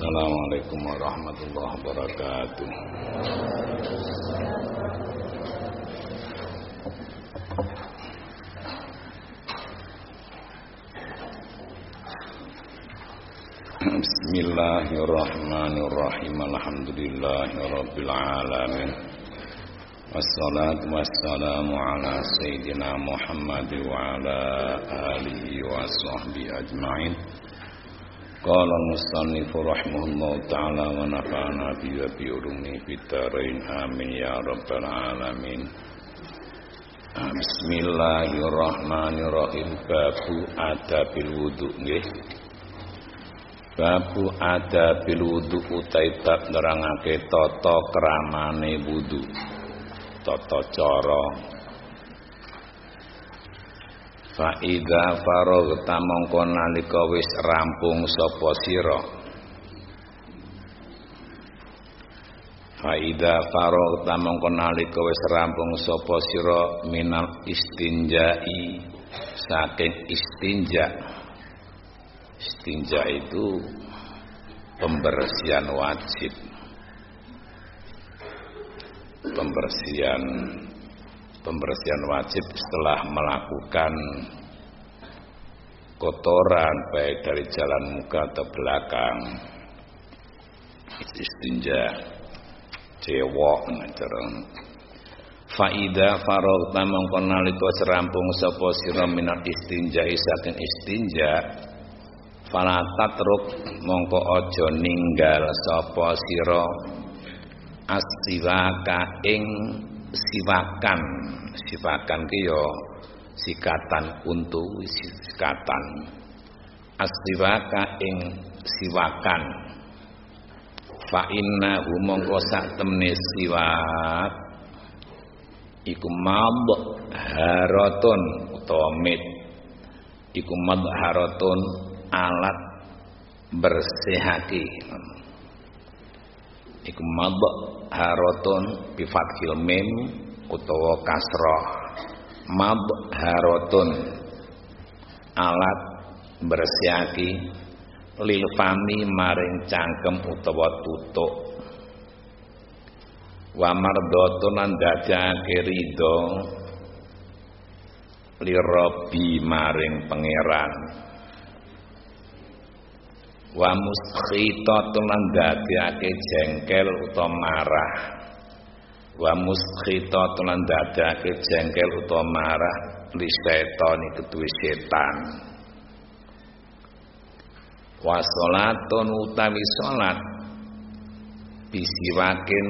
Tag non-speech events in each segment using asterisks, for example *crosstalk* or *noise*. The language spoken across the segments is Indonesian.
Assalamualaikum warahmatullahi wabarakatuh. Bismillahirrahmanirrahim. Alhamdulillahirabbil alamin. Wassalatu wassalamu ala sayyidina Muhammad wa ala alihi wa sahbihi ajma'in. Al-musannif rahimahullah ta'ala wa nafa'ana bi wa bi urumi fitarain amin ya rabbal alamin. Bismillahirrahmanirrahim. Babu adabil wudu nggih. Babu adabil wudu utai bab nerangake tata kramane wudu. Tata cara Faida faragta mongko nalika wis rampung sapa sira? Faida faragta mongko nalika wis rampung sapa sira minal istinjai saking istinja. Istinja itu pembersihan wajib. Pembersihan pembersihan wajib setelah melakukan kotoran baik dari jalan muka atau belakang. Istinja cewok ngajaran faida faragta mongko nalika serampung sapa sira minat istinja saking istinja fala tatruk mongko aja ninggal sapa sira asiwaka ing siwakan. Siwakan ki yo sikatan untu sikatan. Asiwaka ing siwakan. Fa inna mongko sak temne siwak. Iku mab haratun utawa mit. Iku mab haratun alat bersihati iku mab haratun bi fathil mim utawa kasrah mabharatun alat bersiaki lil fami maring cangkem utawa tutuk. Wa mardhatun lan dadake ridho lirabi maring pangeran. Wa muskhitatun lan dadake jengkel utawa marah wa muskhitatun lan dadake jengkel utawa marah li setan kedue setan. Wa salatun utawi salat. Bisiwakin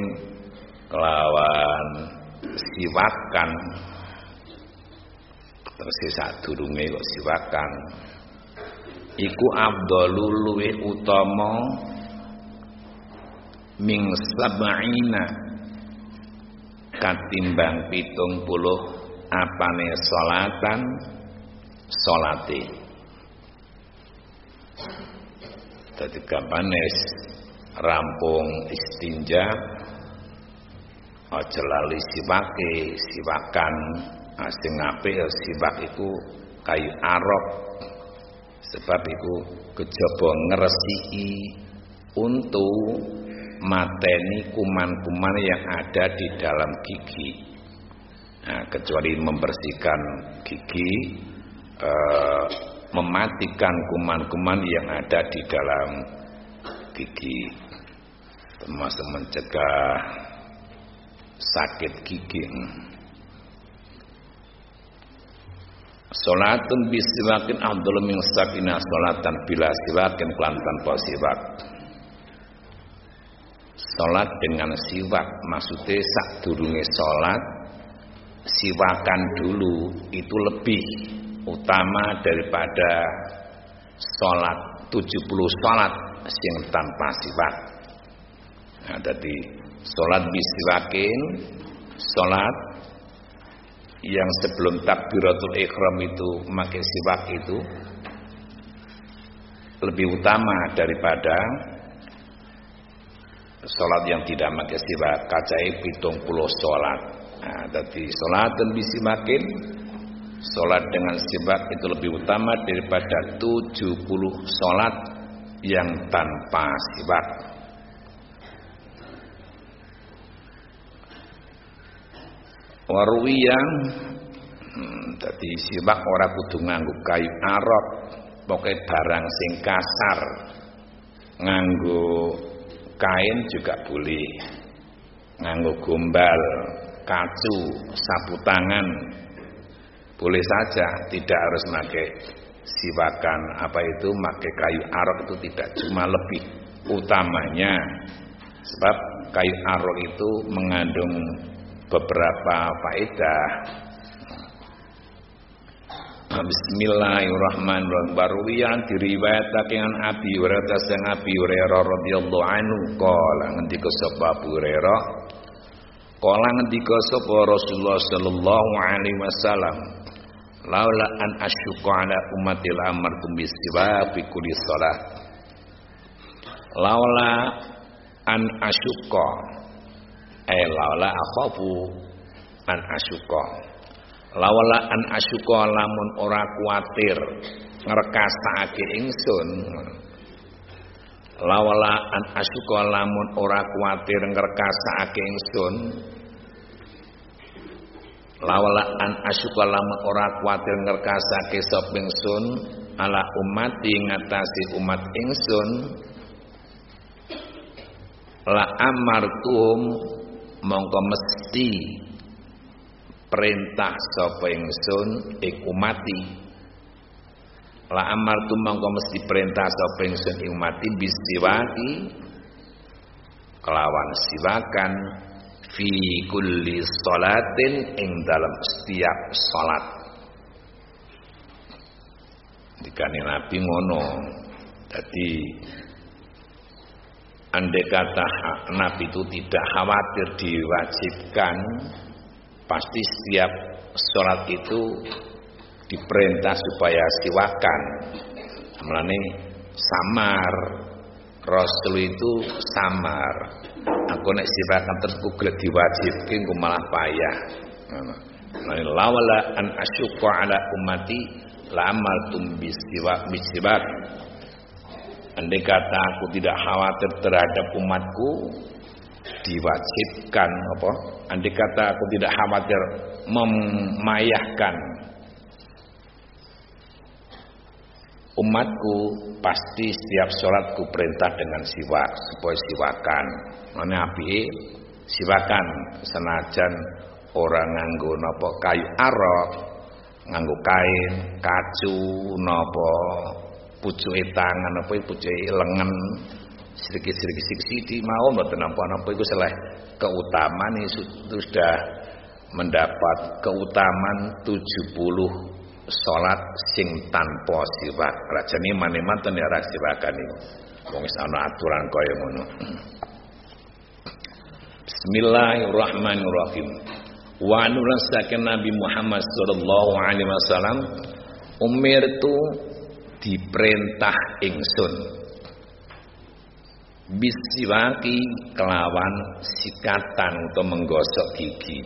kelawan siwakan. Terus sadurunge kok siwakan. Iku afdalul luwih utama ming sab'ina katimbang pitung puluh apane salatan salate dadi gampanes rampung istinja aja lali siwake siwakan. Asing apik siwak iku kayu arok. Sebab itu kejaba ngresiki untuk mateni kuman-kuman yang ada di dalam gigi. Nah, kecuali membersihkan gigi, eh, mematikan kuman-kuman yang ada di dalam gigi, termasuk mencegah sakit gigi. Salatun bisiwakin afdal min salatan bila siwakin kelan tanpa siwak. Salat dengan siwak maksudnya sak durunge salat siwakan dulu itu lebih utama daripada salat 70 salat yang tanpa siwak. Nah, jadi salat bisiwakin salat yang sebelum takbiratul ikhram itu memakai siwak itu lebih utama daripada sholat yang tidak pakai siwak kacai pitung puluh sholat. Nah, jadi sholat dan bisi makin sholat dengan siwak itu lebih utama daripada 70 sholat yang tanpa siwak waruwiyan hmm, dadi siwak ora kudu nganggo kayu arok pokoke barang sing kasar nganggo kain juga boleh. Nganggo gombal kacu sapu tangan. Boleh saja tidak harus pakai siwakan apa itu pakai kayu arok itu tidak. Cuma lebih utamanya sebab kayu arok itu mengandung beberapa faedah Bismillahirrahmanirrahim. Baruwiyan diriwayatake an Abi Hurairah sang Abi Hurairah radhiyallahu anhu qala ngendika sapa Abu Hurairah? Kala ngendika sapa Rasulullah sallallahu alaihi wasallam laula an asyqa ala ummatil amartum bisiwa fi kulli shalah. Laula an asyqa eh laula akhafu an asyqa lawala an asyuka lamun ora kuatir. Ngrekasake ingsun. Lawala an asyuka lamun ora kuatir ngrekasake ingsun. Lawala an asyuka lamun ora kuatir ngrekasake sop ingsun. Ala umat ngatasi umat ingsun. La amartum mongko mesti perintah sapa ingsun ing umati la amartu mongko mesti perintah sapa ingsun ing umati bisiwaki kelawan siwakan fi kulli salatin ing dalam setiap salat. Dikane nabi ngono jadi andai kata nabi itu tidak khawatir diwajibkan pasti setiap sholat itu diperintah supaya siwakan melani samar. Rasul itu samar. Aku nek siwakan terus diwajibkan ku malah payah. Melani lawala an asyukka ala umati la amaltum bisiwak bisiwak andai kata aku tidak khawatir terhadap umatku diwajibkan apa andai kata aku tidak khawatir memayahkan umatku pasti setiap sholatku perintah dengan siwak supaya siwakan. Mana api? Siwakan. Senajan orang nganggo nopo kayu arok nganggo kain kacu nopo pucuke tangan apa pucuke lengan sedikit-sedikit sedikit mau mboten napa-napa iku seleh keutamaan itu sudah mendapat keutamaan 70 salat sing tanpa siwak. Rajane mane-manten ya ra siwakan niku. Wong wis ana aturan kaya ngono. Bismillahirrahmanirrahim. Wa nurasaken Nabi Muhammad sallallahu alaihi wasallam umir tu diperintah ingsun bisiwaki kelawan sikatan untuk menggosok gigi.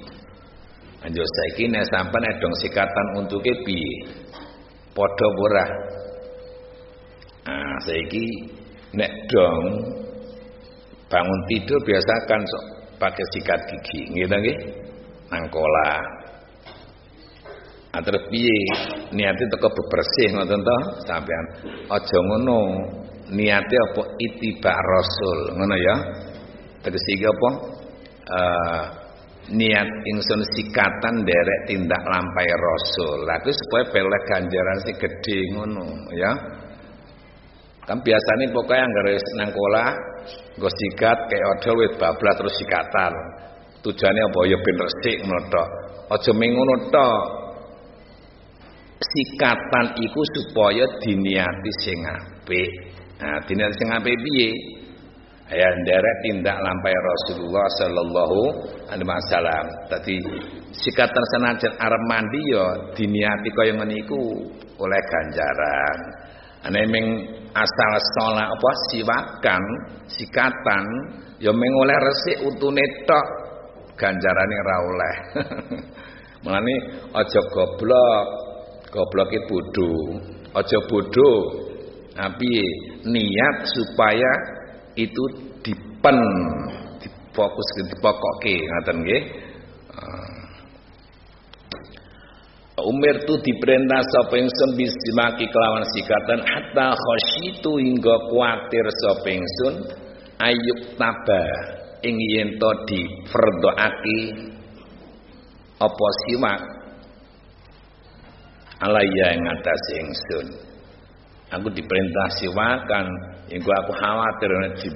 Anjo saiki nek sampean dong sikatan untuk piye? Padha ora? Ah, saiki nek dong bangun tidur biasakan sok pakai sikat gigi, nggih ta nggih? Nangkola. Ah terus piye? Niate teko bebersih ngoten to sampean. Aja ngono niatnya apa itibak rasul? Ngono ya. Iki apa? Uh, niat ingsun sikatan derek tindak lampai rasul. Lalu supaya pelek ganjaran si gede ngono ya. Kan biasanya pokoknya yang garis nangkola gue sikat kayak odol wit bablas terus sikatan. Tujuannya apa? Ya ben resik ngono tok. Aja mengono tok. Sikatan iku supaya diniati sing apik Nah, dina sing ape piye? Ya nderek tindak lampai Rasulullah sallallahu alaihi wasallam. Dadi sikatan senajan arep mandi ya diniati kaya ngene iku oleh ganjaran. Ana ming asal salat apa siwakan, sikatan ya ming oleh resik utune tok ganjarane ra oleh. *laughs* Mulane aja goblok. Gobloke bodho. Aja bodho Tapi niat supaya itu dipen difokus dipokoke ngaten nggih. Umir tu diperintah sapa ingsun bisimaki kelawan sikatan hatta khasyitu hingga kuatir sapa ingsun ayuk taba. Ing yen to difardhoake apa siwak? Alaya ing atas ingsun aku diperintah siwakan. Engko aku khawatir di,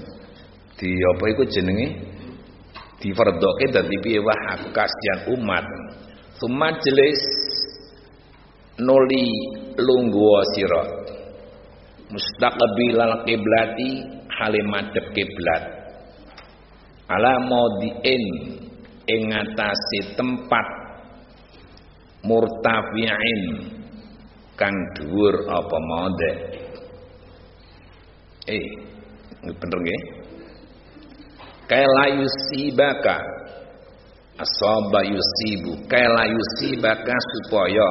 di apa iku jenenge? Difardhoke dadi piye? Wah aku kasihan umat. Sumajelis nuli lungguwa sira. Mustaqbilal kiblati hale madhep kiblat ala maudiin ing ngatasi tempat murtafi'in kang dhuwur apa maudhe eh bener nggih? Kala yusibaka asaba yusibu. Kala yusibaka supaya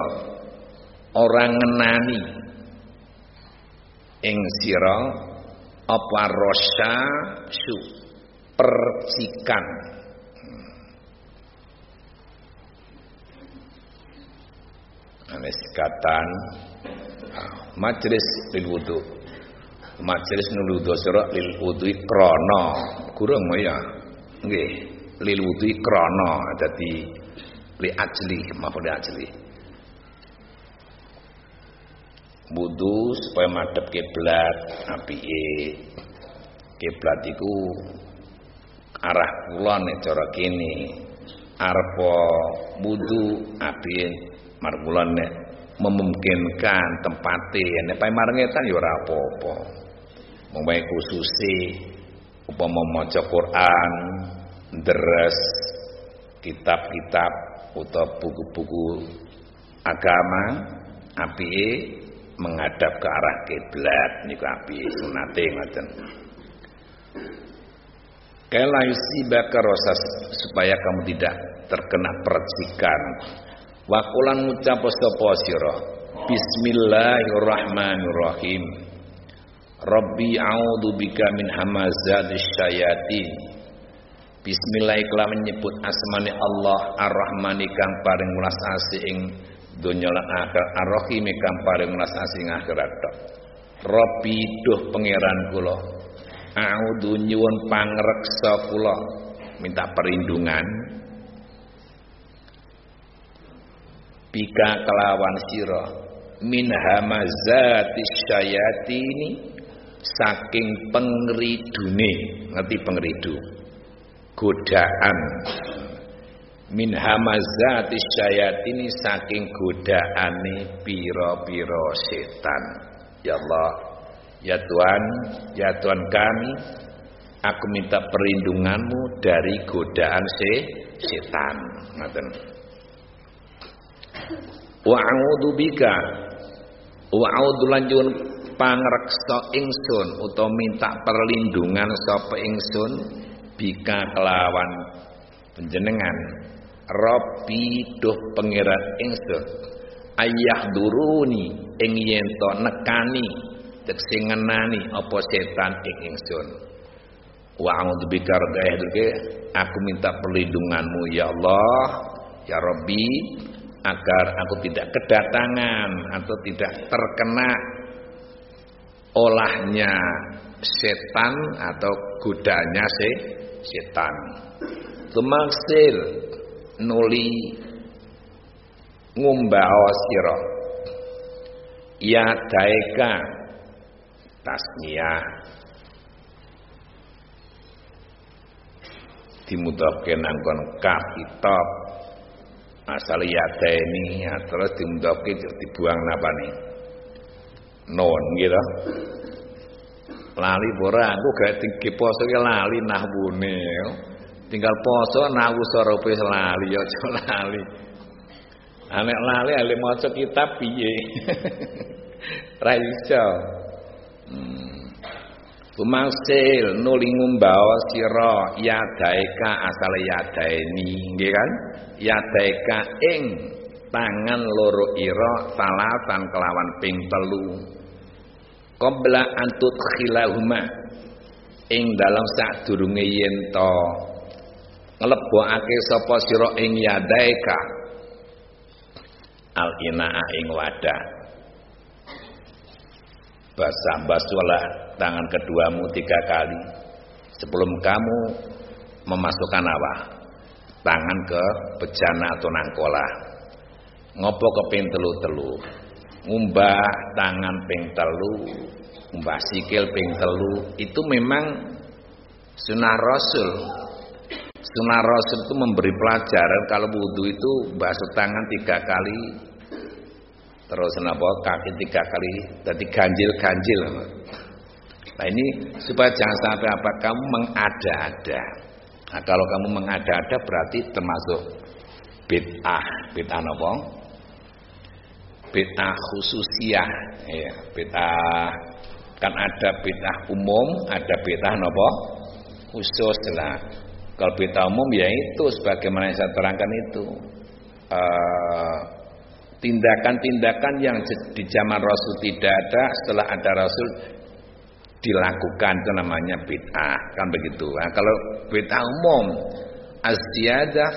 orang ngenani ing sira apa rosya su percikan Ane sikatan majelis lil wudu. Majelis nul wudu sira lil wudu krana. Kurang ya nggih lil wudu krana. Dadi li ajli maupun li ajli. Wudu supaya madhep kiblat apike. Kiblat iku arah kulon cara kene. Arpa wudu apike markulon nek memungkinkan tempate nek pae marengetan ya ora apa-apa. Mumpai khususi upama maca Quran deres kitab-kitab utawa buku-buku agama apike menghadap ke arah kiblat niku api sunate ngoten. Kala yusibaka rasa supaya kamu tidak terkena percikan. Wakulan ngucap sapa sira. Bismillahirrahmanirrahim. Rabbi a'udzu bika min hamazatis syayatin. Bismillah iklan menyebut asmane Allah Ar-Rahmani kang paring welas asih ing donya lan akhirat Ar-Rahim kang paring welas asih ing akhirat. Rabbi duh pangeran kula. A'udzu nyuwun pangreksa kula minta perlindungan bika kelawan sira. Min hamazati syayatini saking pengridune ngerti pengridu godaan. Min hamazati syayatini saking godaane pira-pira setan. Ya Allah ya Tuhan ya Tuhan kami aku minta perlindunganmu dari godaan se setan. Ngoten wa bika. Wa lanjun pangreksa ingsun utawa minta perlindungan sapa ingsun bika kelawan panjenengan. Rabbi duh pangeran ingsun. Ayah duruni ing yen to nekani tekse ngenani apa setan ing ingsun. Wa a'udzu bika aku minta perlindunganmu ya Allah. Ya Rabbi agar aku tidak kedatangan atau tidak terkena olahnya setan atau godanya se setan. Tumaksil nuli ngumbao sira. Ya daeka tasmiyah dimudahke nangkon kitab asal ini ya, terus dimudahke dibuang napa nih non gitu. Lali ora aku gak tinggi poso ki lali nahwune tinggal poso nahwu sorope lali ya aja lali. Anek lali ale maca kitab piye? *laughs* Ra iso. Hmm. Nuli ngumbawa sira yadaika asal yadaini nggih kan yadaika ing tangan loro ira salasan kelawan ping telu. Qabla antut khilahuma ing dalam sadurunge yen to. Nglebokake sapa sira ing yadaika? Al inaa ing wadah. Basah basuhlah tangan keduamu tiga kali. Sebelum kamu memasukkan apa tangan ke bejana atau nangkola. Ngopo ke ping telu-telu. Ngumbah tangan ping telu ngumbah sikil ping telu. Itu memang sunnah rasul. Sunnah rasul itu memberi pelajaran kalau wudhu itu basuh tangan tiga kali terus napa kaki tiga kali jadi ganjil-ganjil. Nah ini supaya jangan sampai apa kamu mengada-ada nah kalau kamu mengada-ada berarti termasuk bid'ah bid'ah napa bid'ah khususiyah ya bid'ah kan ada bid'ah umum ada bid'ah napa khusus lah. Kalau bid'ah umum ya itu sebagaimana yang saya terangkan itu. Uh, tindakan-tindakan yang di zaman Rasul tidak ada setelah ada Rasul dilakukan itu namanya bid'ah kan begitu. Nah, kalau bid'ah umum az-ziyadah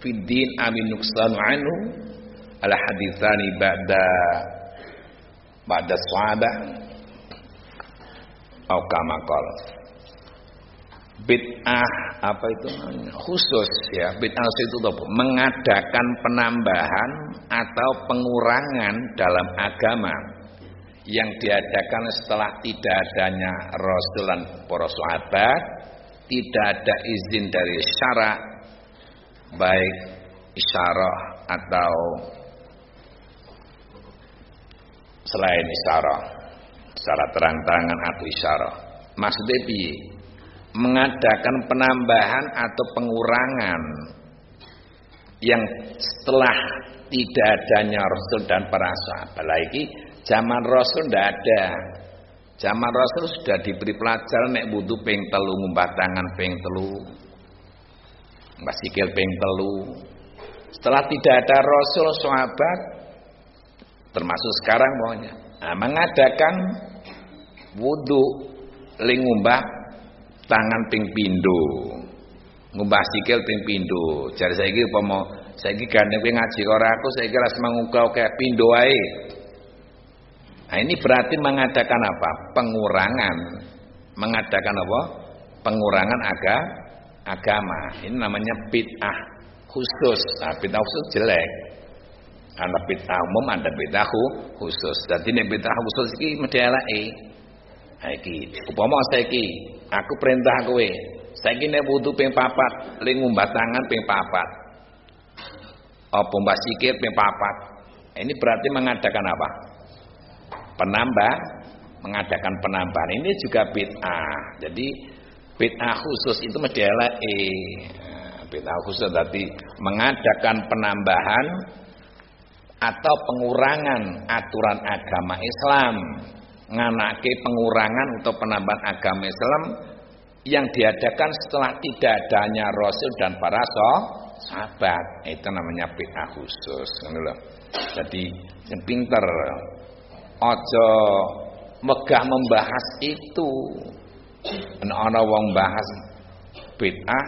fiddin amin nuksanu anhu ala hadithani ba'da ba'da sahabah atau bid'ah apa itu khusus ya bid'ah itu apa? mengadakan penambahan atau pengurangan dalam agama yang diadakan setelah tidak adanya Rasul dan para sahabat tidak ada izin dari syarak baik isyarah atau selain isyarah secara terang-terangan atau isyarah maksudnya piye? Mengadakan penambahan atau pengurangan yang setelah tidak adanya Rasul dan para sahabat. Lagi zaman Rasul tidak ada. Zaman Rasul sudah diberi pelajaran nek butuh peng telu ngumbah tangan peng telu ngumbah sikil peng telu. Setelah tidak ada Rasul sahabat termasuk sekarang pokoknya nah, mengadakan wudhu lingumbah tangan ping pindo ngumbah sikil ping pindo. Jare saiki upama saiki gandeng kowe ngaji ora aku saiki ras mangungkau kayak pindo wae nah ini berarti mengadakan apa pengurangan mengadakan apa pengurangan aga, agama ini namanya bid'ah khusus nah, bid'ah khusus jelek ada bid'ah umum ada bid'ah khusus jadi ini bid'ah khusus ini elake ha iki upama saiki Aku perintah kowe. Saiki nek wudu ping papat, ling ngumbah tangan ping papat. Apa mbah sikit ping papat. Ini berarti mengadakan apa? Penambah, mengadakan penambahan. Ini juga bid'ah. Jadi bid'ah khusus itu mesti. Nah, bid'ah khusus berarti mengadakan penambahan atau pengurangan aturan agama Islam nganake pengurangan atau penambahan agama Islam yang diadakan setelah tidak adanya Rasul dan para sahabat itu namanya bid'ah khusus jadi yang pinter ojo megah membahas itu. Ana wong bahas bid'ah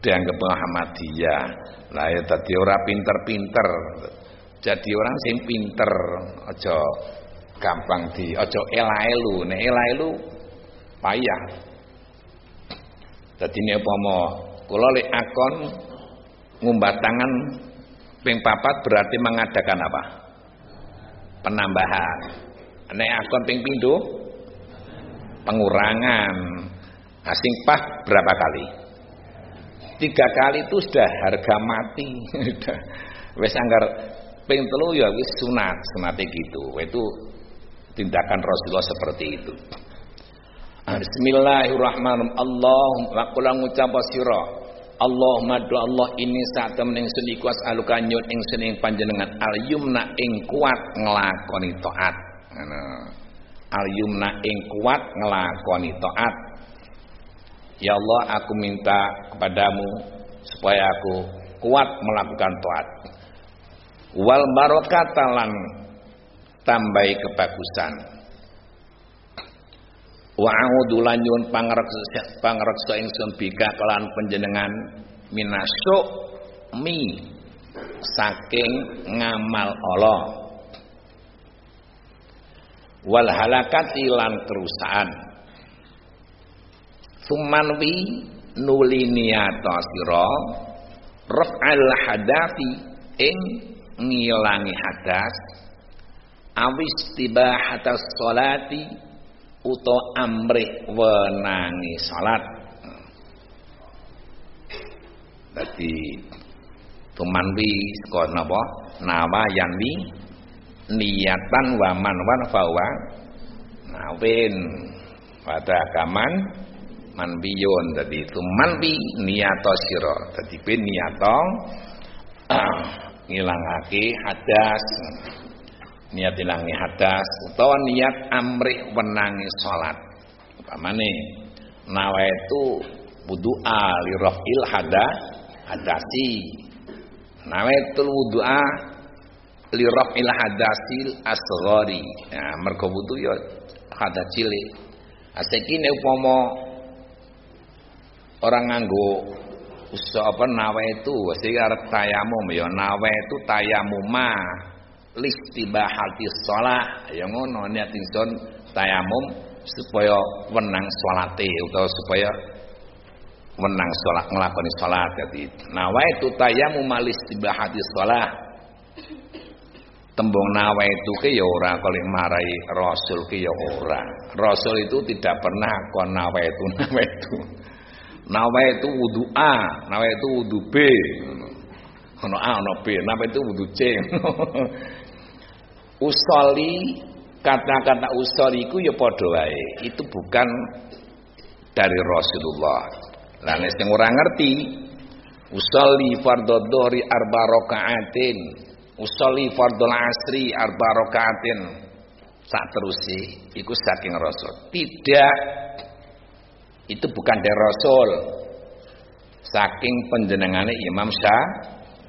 dianggap Muhammadiyah. Lah ya tadi orang pinter-pinter. Jadi orang sing pinter ojo gampang di ojo elaelu. Nek elaelu payah. Dadi nek upama kula lek akon ngumbat tangan ping papat berarti mengadakan apa penambahan nek akon ping pindho pengurangan asing pah berapa kali tiga kali itu sudah harga mati *laughs* wes anggar ping telu ya wis sunat sunate gitu itu tindakan Rasulullah seperti itu. Ah, Bismillahirrahmanirrahim. Allahumma kula ngucap sira. Allahumma do Allah ini saat temen ingsun iku as'aluka nyun ingsun ing panjenengan al yumna ing kuat nglakoni taat. Ngono. Al yumna ing kuat nglakoni taat. Ya Allah aku minta kepadamu supaya aku kuat melakukan taat. Wal barokatalan tambahi kebagusan wa a'udzu lanyun pangreksa pangreksa ingsun bika kelan panjenengan. Minasuk mi saking ngamal Allah. Wal halakati lan kerusakan. Sumanwi nuli niyata sira raf'al hadafi ing ngilangi hadas. Awis tibahatas salati uta amrih wenangi salat. Dadi tumanwi saka napa? Nawa yanwi niatan wa manwan fawa nawin. Pada kaman manbiyun dadi tumanwi niato sira. Dadi ben niato *clears throat* ngilangake hadas niat ilangi hadas utawa niat amrih wenangi salat nawa itu wudu'a li rafil hada hadasi. Nawaitul wudu'a li rafil hadasil asghari. Nah mergo wudu ya hadas cilik. Asiki nek upama orang nganggo usaha apa nawa itu sing arep tayamum ya nawa itu tayamuma listibahati shalah ya ngono niat ingsun tayamum supaya wenang salate utawa supaya menang sholat ngelakoni sholat jadi nawa itu tayamum listibahati shalah tembung nawa itu ke ya ora kali marai rasul ke ya ora. Rasul itu tidak pernah kon nawa *laughs* itu nawa itu nawa itu wudu A nawa itu wudu B. Ono A ono B nawa itu wudu C *laughs* usoli kata-kata usoli itu ya padha itu bukan dari Rasulullah. Lah nek sing ora ngerti usolli fardhu dhuhri arba rakaatin. Usolli fardhul asri arba rakaatin. Sak terusé iku saking Rasul. Tidak. Itu bukan dari Rasul. Saking penjenengane Imam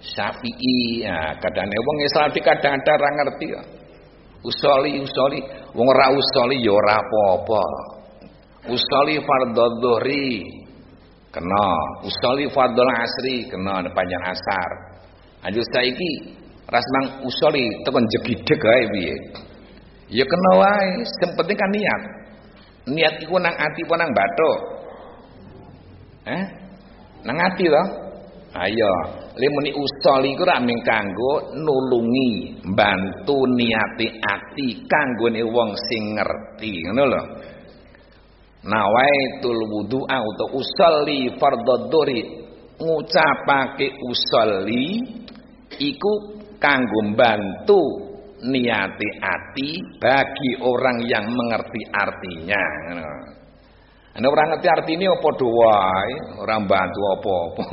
Syafi'i. Ya kadane wong Islam kadang-kadang ngerti. ya usoli usoli. Wong ora usoli ya ora apa-apa. Usoli fardhu dhuhri kena. Usoli fardhu asri kena panjang asar. Anjur saiki rasmang usoli tekan jegideg ae piye? Ya kena wae sing penting kan niat. Niat iku nang ati apa nang bathuk? Eh nang ati to? Ayo lemuni usoli iku rak mung kanggo nulungi bantu niati ati kanggone wong sing ngerti ngono lho nawaitul wudu'a utawa usolli fardhu ngucapake usolli iku kanggo bantu niati ati bagi orang yang mengerti artinya ngono Ana ora ngerti artine apa wae, ora bantu apa-apa.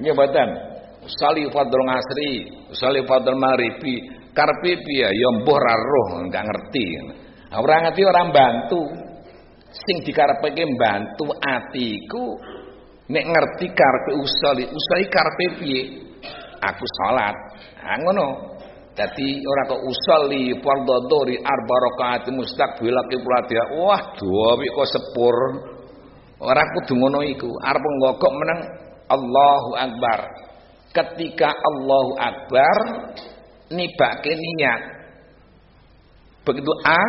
*laughs* Mboten. Usali fardhu ngasri, usali fardhu maghribi, karepe piye ya mbuh ra roh, enggak ngerti. Ora ngerti ora bantu. Sing dikarepake bantu atiku nek ngerti karepe usali, usali karepe piye? Aku salat. Ha ngono. Dadi ora kok usolli fardhu dhuhri arba rakaat mustaqbil qiblat ya. Wah, duwe kok sepur. Ora kudu ngono iku. Nggokok meneng Allahu Akbar. Ketika Allahu Akbar nibake niat. Begitu A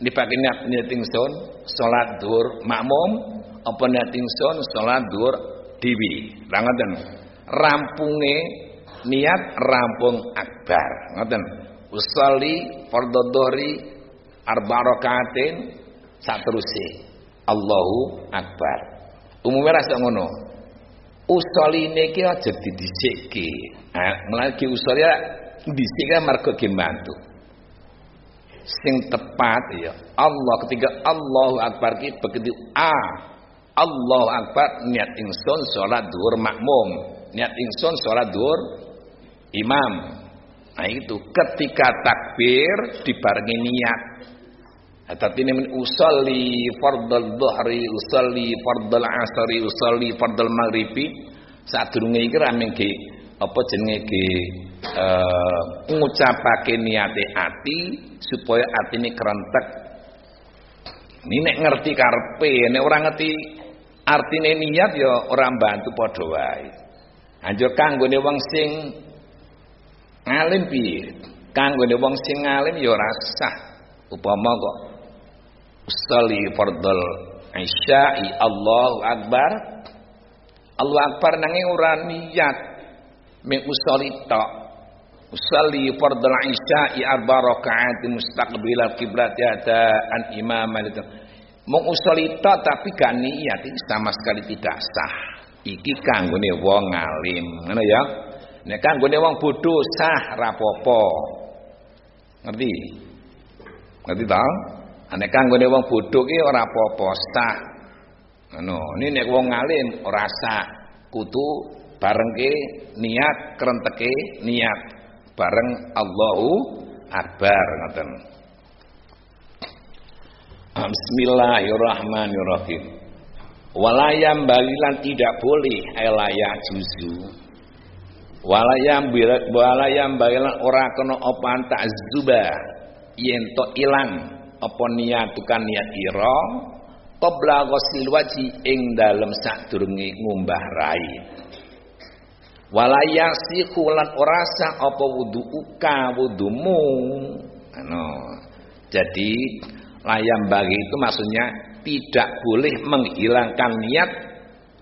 nibake niat niat ingsun salat dhuwur makmum apa niat ingsun salat dhuwur dewi. Ra ngoten. Rampunge niat rampung akbar ngoten usolli fardhu dhuhri arba rakaatin Allahu akbar umumnya rasa ngono usolli niki aja didhisikke nah melagi usolli dhisik kan mergo ge bantu sing tepat ya Allah ketika Allahu akbar ki begitu a Allahu akbar niat ingsun salat dhuwur makmum niat ingsun salat dhuwur imam. Nah itu ketika takbir dibarengi niat. Tapi ini usolli fardal dhuhri, usolli fardal asri, usolli fardal maghribi. Saat durunge iki ra mengke apa jenenge ge uh, ngucapake niate ati supaya atine kerentek Ini nek ngerti karpe, nek orang ngerti artine niat ya orang bantu padha wae. Anjur kanggone wong sing ngalim piye? Kanggone wong sing ngalim ya ora sah. Upama kok Usali fardal isya'i Allahu Akbar Allahu Akbar nanging ora niat ming usali tok Usalli fardal isya'i arba rakaat mustaqbil al-qiblat ya an imam. Mung usali tapi gak niat ini sama sekali tidak sah. Iki kanggone wong ngalim, ngono ya. Nek kanggone wong bodoh sah rapopo. Ngerti? Ngerti ta? Nek kanggone wong bodoh ki ora apa-apa sah. Ngono, ini nek wong ngalim ora sah. Kudu barengke niat krenteke niat bareng Allahu Akbar ngoten. Bismillahirrahmanirrahim. Walayam balilan tidak boleh elaya juzu. Walayam walayam balilan ora kena apa zuba yen to ilang apa niat bukan niat ira qabla ghasil waji ing dalem sadurunge ngumbah rai. Walayasi kulan orasa apa uka wudumu. Ano. Jadi layam bagi itu maksudnya tidak boleh menghilangkan niat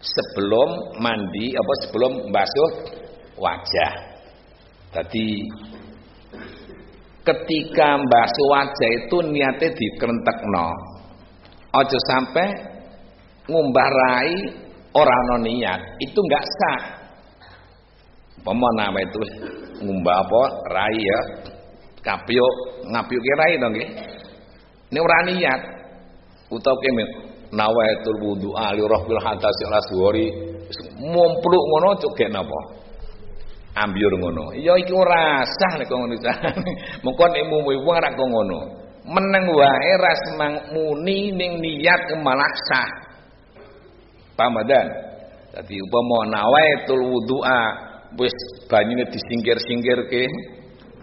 sebelum mandi apa sebelum basuh wajah. Jadi ketika basuh wajah itu niatnya no ojo sampai ngumbah rai orang no niat itu enggak sah Pemana nama itu ngumbah apa rai ya. Kapio ngapio ke rai dong nggih. Ini ora niat. Utawa kene nawaitul wudu ali rahbil hadas ila suwari mumpluk ngono cuk napa? Ambyur ngono. Ya iki ora sah nek ngono *laughs* Mengko nek mumu wong ora kok ngono. Meneng wae ras muni ning niat malah sah. Pamadan. Dadi upama nawaitul wudu'a wis banyune disingkir-singkirke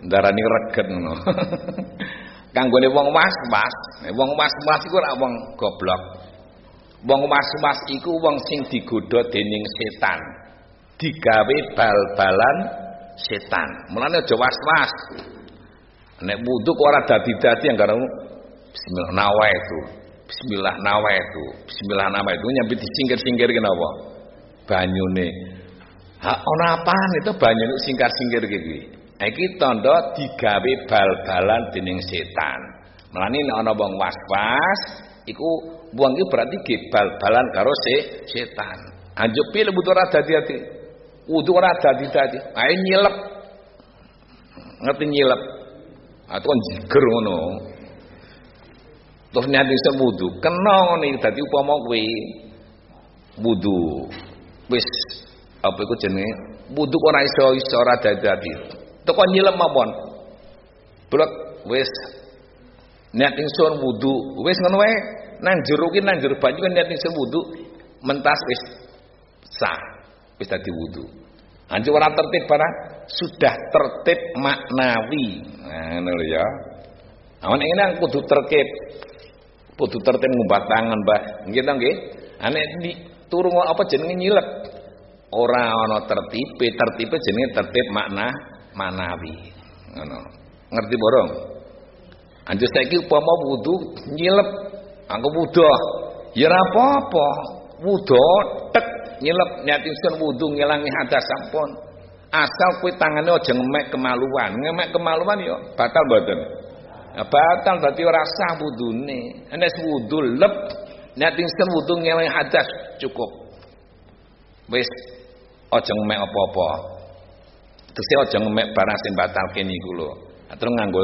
ndarani reget ngono. *laughs* Kanggone wong was-was, wong was-was iku ora wong goblok. Wong was-was iku wong sing digodha dening setan. Digawe bal-balan setan. Mulane aja was-was. Nek wudu kok ora dadi-dadi anggere bismillah nawa itu. Bismillah nawa itu. Bismillah nawa itu nyampe disingkir-singkir kenapa? Banyune Ha ana apaan itu banyak singkar-singkir gitu. Iki tanda digawe bal-balan dening setan. Melani nek ana wong was-was iku wong iki berarti ge bal-balan karo se setan. Anjuk pilih butuh ora dadi-dadi. Wudu ora dadi-dadi. Ae nyilep. Ngerti nyilep. Atau kan jiger ngono. Terus niat iso wudu, kena iki dadi upama kowe wudu. Wis apa iku jenenge wudu ora iso iso ora dadi teko nyilem mawon blek wis niat ingsun wudu wis ngono wae nang jero ki nang jero banyu niat ingsun wudu mentas wis sah wis dadi wudu. Anjir ora tertib barang sudah tertib maknawi. Nah ngono ya. Awan ini kudu tertib. Kudu tertib ngumpat tangan Mbah. Nggih ta nggih? Ane di turun apa jenenge nyilep? Ora ana tertipe tertipe jenenge tertib makna manawi ngono. Ngerti borong? Anjir saiki upama wudu nyilep. Aku wudu ya ora apa-apa. Wudu tek nyilep niat ingsun wudu ngilangi hadas sampun asal kuwi tangane aja ngemek kemaluan ngemek kemaluan ya batal mboten ya, batal berarti ora sah wudune nek wudu lep niat ingsun wudu ngilangi hadas cukup wis aja ngemek apa-apa. Terus aja ngemek barang sing batalke niku lho. Terus nganggo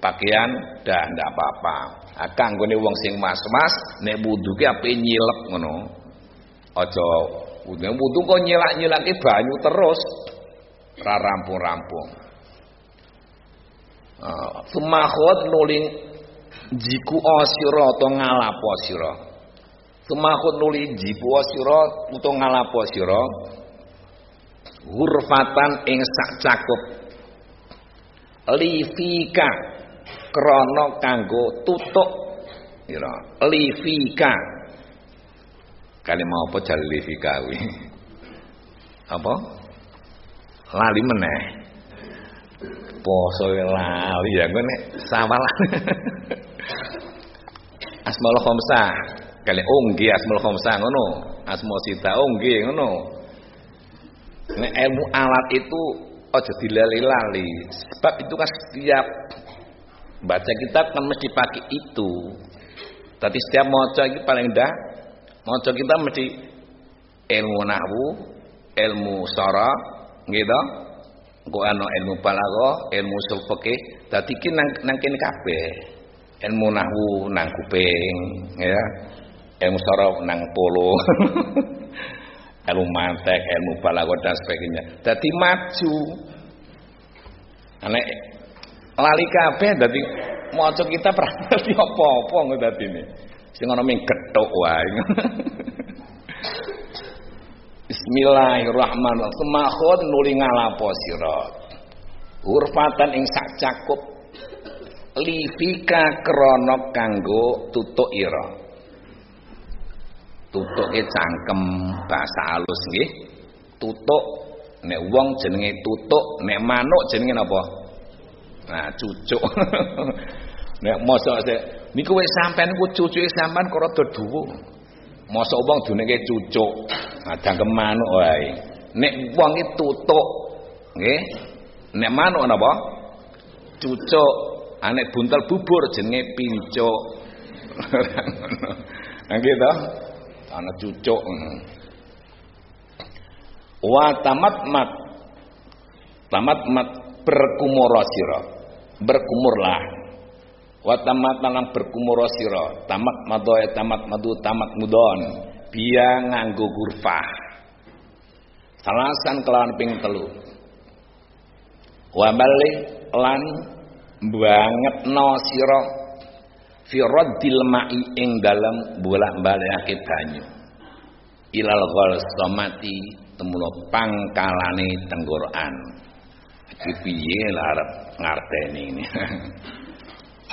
pakaian dah ndak apa-apa. Ah kanggone wong sing mas-mas nek wudu ki ape nyilep ngono. Aja wudu wudu kok nyilak-nyilake banyu terus. Ra rampung-rampung. Uh, Sumakhot nuling jiku asira to ngalapo sira. Sumakhot nuli jiku asira utawa ngalapo sira hurfatan ing sak cakup. Lifika krana kanggo tutuk. Livika kali mau apa jal livika kuwi apa? Lali meneh. Poso lali ya gue nek sawalah *laughs* asmaul khamsah kali nggih asmaul khamsah ngono. Asma sita nggih ngono. Nek ilmu alat itu aja dilali-lali. Sebab itu kan setiap baca kitab kan mesti pakai itu. Tapi setiap maca itu paling dah maca kita mesti ilmu nahwu ilmu sara gitu kok ana ilmu balaghah ilmu usul fikih dadi ki nang nang kene kabeh. Ilmu nahwu nang kuping ya. Ilmu sara nang polo. *laughs* Ilmu mantek ilmu balaghah dan sebagainya. Dadi maju. Nek lali kabeh dadi maca kita *laughs* pernah ngerti apa-apa ngono dadine sing ana ming gethuk wae Bismillahirrahmanirrahim. Semakhon nuli ngalapo sira. Hurfatan ing sak cakup livika krana kanggo tutuk ira. Tutuke cangkem bahasa halus nggih. Tutuk nek wong jenenge tutuk, nek manuk jenenge napa? Nah, cucuk. *laughs* nek mosok niku wis sampean ku cucuke sampean kok rada dhuwur. Mosok wong dunenge cucuk, adang manuk wae. Nek wong iki tutuk, nggih. Nek manuk napa? Cucuk. Anek buntel bubur jenenge pincuk. *laughs* Nggih to? Ana cucuk. Wa tamat mat. Tamat mat berkumur sira. Berkumurlah wa tamat dalam berkumur sira. Tamat madoe tamat madu tamat mudon. Biya nganggo gurfah. Salasan kelawan ping telu. Wa balik lan banget no sira fi raddil ma'i ing dalem bolak-balikake banyu. Ilal ghalsamati temuno pangkalane tenggorokan. Iki piye larep ngarteni ini *laughs*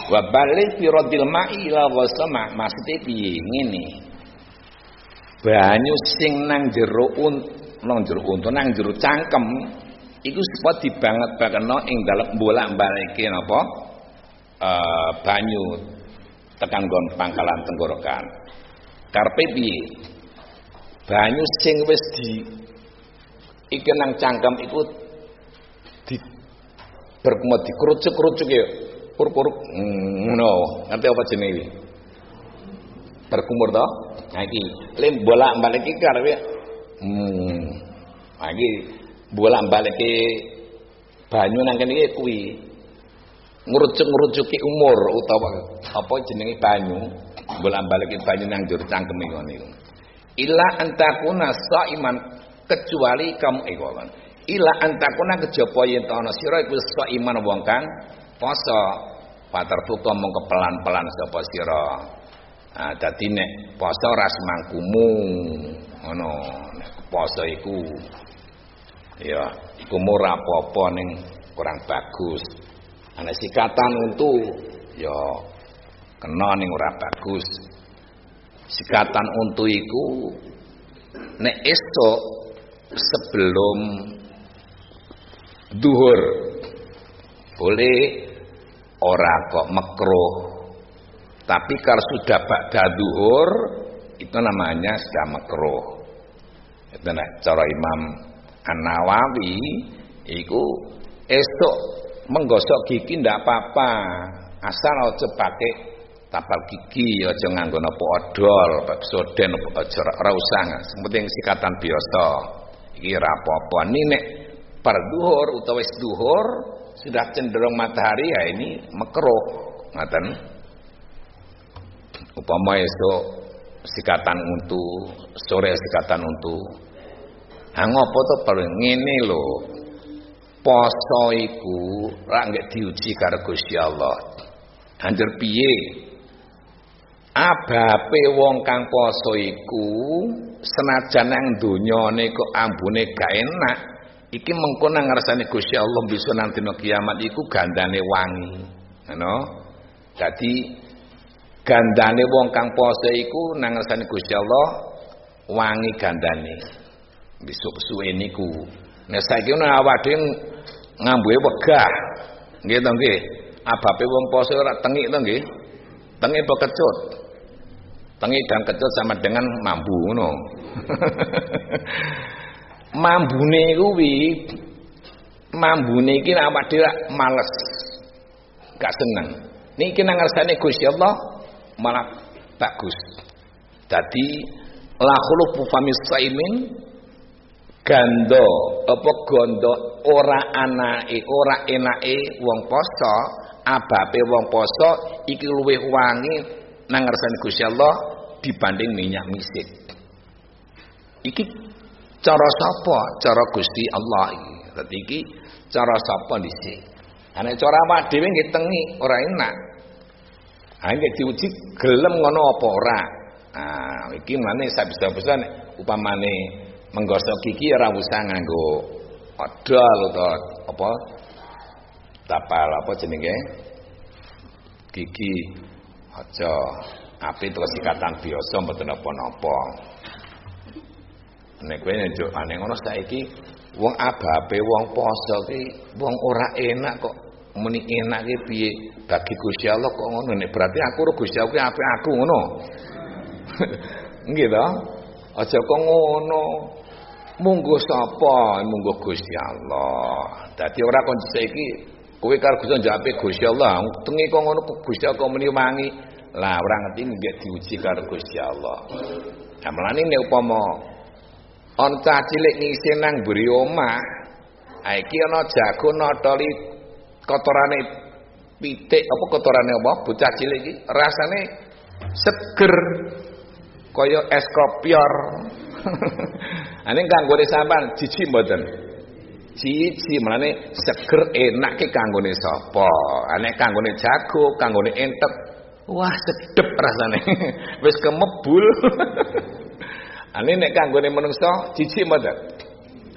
wa balik fi raddil ma'i ila ghasama maksude piye? Ngene. Banyu sing nang jero un nang jero untu nang jero cangkem iku supaya dibanget-bakeno ing dalem bolak-balike napa? Uh, banyu tekan gon pangkalan tenggorokan. Karpe piye? Banyu sing wis di iki nang cangkem iku di berkumut dikerucuk-kerucuk ya pur-pur ngono ngerti apa jenenge iki berkumur to nah iki. Lem bolak-balik iki karepe hmm. Nah iki bolak-balike banyu nang kene iki kuwi. Ngurucuk-ngurucuki umur utawa apa jenenge banyu. Bolak-balike banyu nang jur cangkeme ngono iku ila antakuna saiman kecuali kamu iku kan? Ila antakuna kejaba yen ana sira iku saiman wong kang poso pater tuto mongko pelan-pelan sapa sira? Nah dadi nek poso ras mangkumu ngono nek poso iku ya iku ora apa-apa kurang bagus. Ana sikatan untu ya kena ning ora bagus. Sikatan untu iku nek esok sebelum duhur boleh ora kok makruh tapi kalau sudah ba'da duhur itu namanya sudah makruh itu nah, cara Imam An-Nawawi itu esok menggosok gigi ndak apa-apa. Asal aja pakai tapal gigi aja nganggo napa odol soden aja ora usah. Penting sikatan biasa. Iki ora apa-apa. Nek par duhur utawa wis sudah cenderung matahari ya ini makruh ngaten. Upama esok sikatan untuk sore sikatan untuk hang apa to paling ngene lho. Poso iku ra diuji karo Gusti Allah. Anjir piye? Abape wong kang poso iku senajan nang donyane kok ambune gak enak iki mengko nang ngarsane Gusti Allah bisa nanti no kiamat iku gandane wangi. Ngono? Dadi gandane wong kang poso iku nang Allah wangi gandane. Besok suwe niku. Nek saiki ana awak dhewe ngambuhe wegah. Nggih to nggih? Abape wong poso ora tengik to nggih? Tengik apa kecut? Tengik dan kecut sama dengan mambu ngono *laughs* mambune kuwi mambune iki awak dhewe males gak seneng niki nang ngersane Gusti Allah malah bagus. Jadi la khulufu famis saimin gando apa gondo ora anake ora enake wong poso abape wong poso iki luwih wangi nang ngersane Gusti Allah dibanding minyak misik. Iki cara sapa? Cara Gusti Allah iki. Dadi iki cara sapa dhisik. Ana cara awak dhewe nggih tengi ora enak. Ha nek diuji gelem ngono apa ora. Ah iki mane sabisa-bisa nek upamane menggosok gigi ora usah nganggo odol utawa apa tapal apa jenenge gigi aja api terus sikatan biasa mboten apa-apa. Nek kowe njuk ane ngono saiki wong ababe wong poso ki wong ora enak kok. Muni enake piye? Bagi Gusti Allah kok ngono nek berarti aku karo Gusti Allah apik aku ngono. *laughs* Nggih to? Aja kok ngono. Munggo sapa? Munggo Gusti Allah. Dadi ora kon saiki kowe karo Gusti njape Gusti Allah. Tengi kok ngono Gusti Allah kok muni wangi. Lah ora ngerti nggih diuji karo Gusti Allah. Nah melane nek upama ana cilik ngisi nang mburi omah iki ana jago notoli kotorane pitik. Apa kotorane apa? Bocah cilik iki. Rasane seger kaya es kopior. *laughs* Ane kanggone sampean. Jijik mboten. Cici melane seger enak ki kanggone sapa? Ane kanggone jago kanggone entek. Wah sedep rasane. *laughs* Wis kemebul *laughs* ane nek kanggone menungso jijik mboten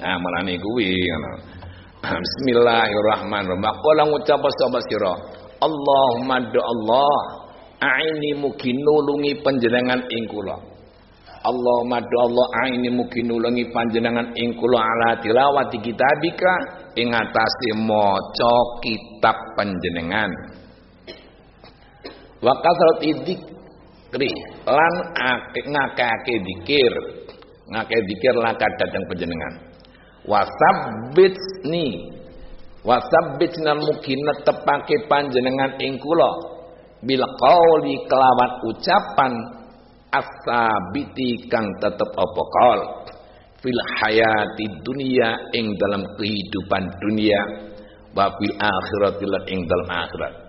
nah melane kuwi ngono Bismillahirrahmanirrahim. Maka ngucap sapa sira, Allahumma do Allah, aini mugi nulungi panjenengan ing kula. Allahumma do Allah aini mugi nulungi panjenengan ing kula ala tilawati kitabika ing atase maca kitab panjenengan. Wa kasrat idzikri lan ngakake dikir. Ngake dikir laka datang panjenengan. Wasabbitni wasabbitna mugi netepake panjenengan ing kula. Bil qauli kelawan ucapan asabiti kang tetep apa qaul fil hayati dunia ing dalam kehidupan dunia. Wa fil akhirati ing dalam akhirat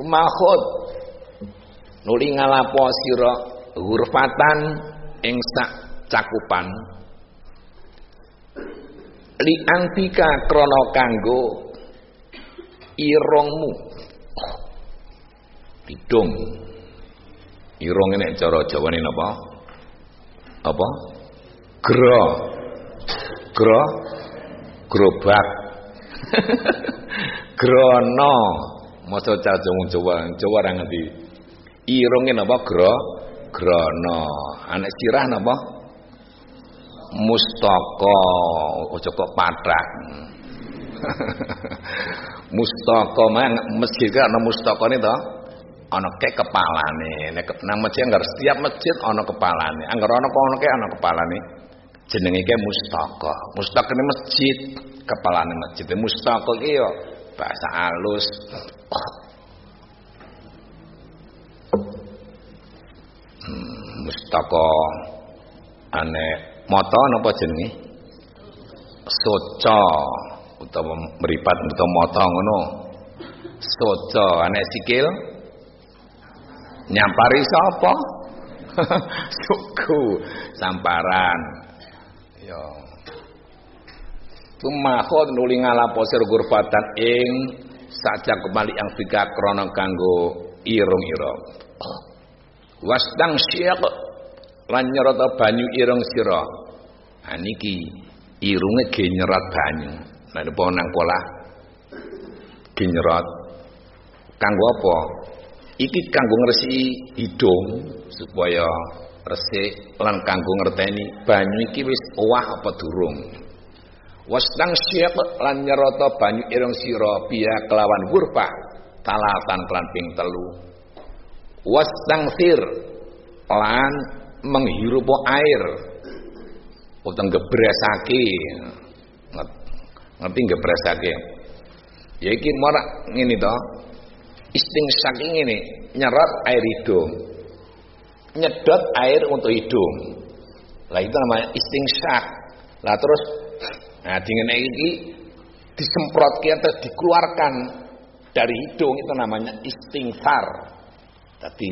Mahud nuli ngalapo sira hurfatan ing sak cakupan. Li antika krana kanggo irungmu. Hidung. Irung nek cara Jawane napa? Apa? Gro gro grobak *laughs* grono maca Jawa Jawa Jawa ra ngerti. Irunge napa gro grono anak sirah napa mustaka. Aja kok pathak *laughs* mustaka mang masjid ana mustakane to ana kek kepalane. Nek nang masjid anggar setiap masjid ana kepalane. Anggar ana kono kek ana kepalane. Jenenge ke mustaka. Mustaka ini masjid. Kepalane masjid. Mustaka iki bahasa halus. Mustaka ane mata napa jenenge? Soca utawa mripat utawa mata ngono. Soca ane sikil. Nyampari sapa? *laughs* Suku samparan. Ya Tumakhod nuli ngalapo sir gurfatan ing sajak kembali yang tiga krana kanggo irung-irung. Wasdang syaq lan nyerota banyu irung sira. Ha niki irunge ge nyerat banyu. Nek nang pola ge Kanggo apa? Iki kanggo ngresiki hidung supaya resik lan kanggo ngerteni banyu iki wis owah apa durung. Wastang syek lan nyerota banyu ireng sira biya kelawan gurpa talatan kelan ping telu. Wastang sir lan menghirup air. Utawa gebresake. Ngerti gebresake? Ya iki morak ngene to. Saking ini nyerot air hidung nyedot air untuk hidung lah itu namanya istingsyak lah terus nah dengan ini disemprot atau dikeluarkan dari hidung itu namanya istingsar tadi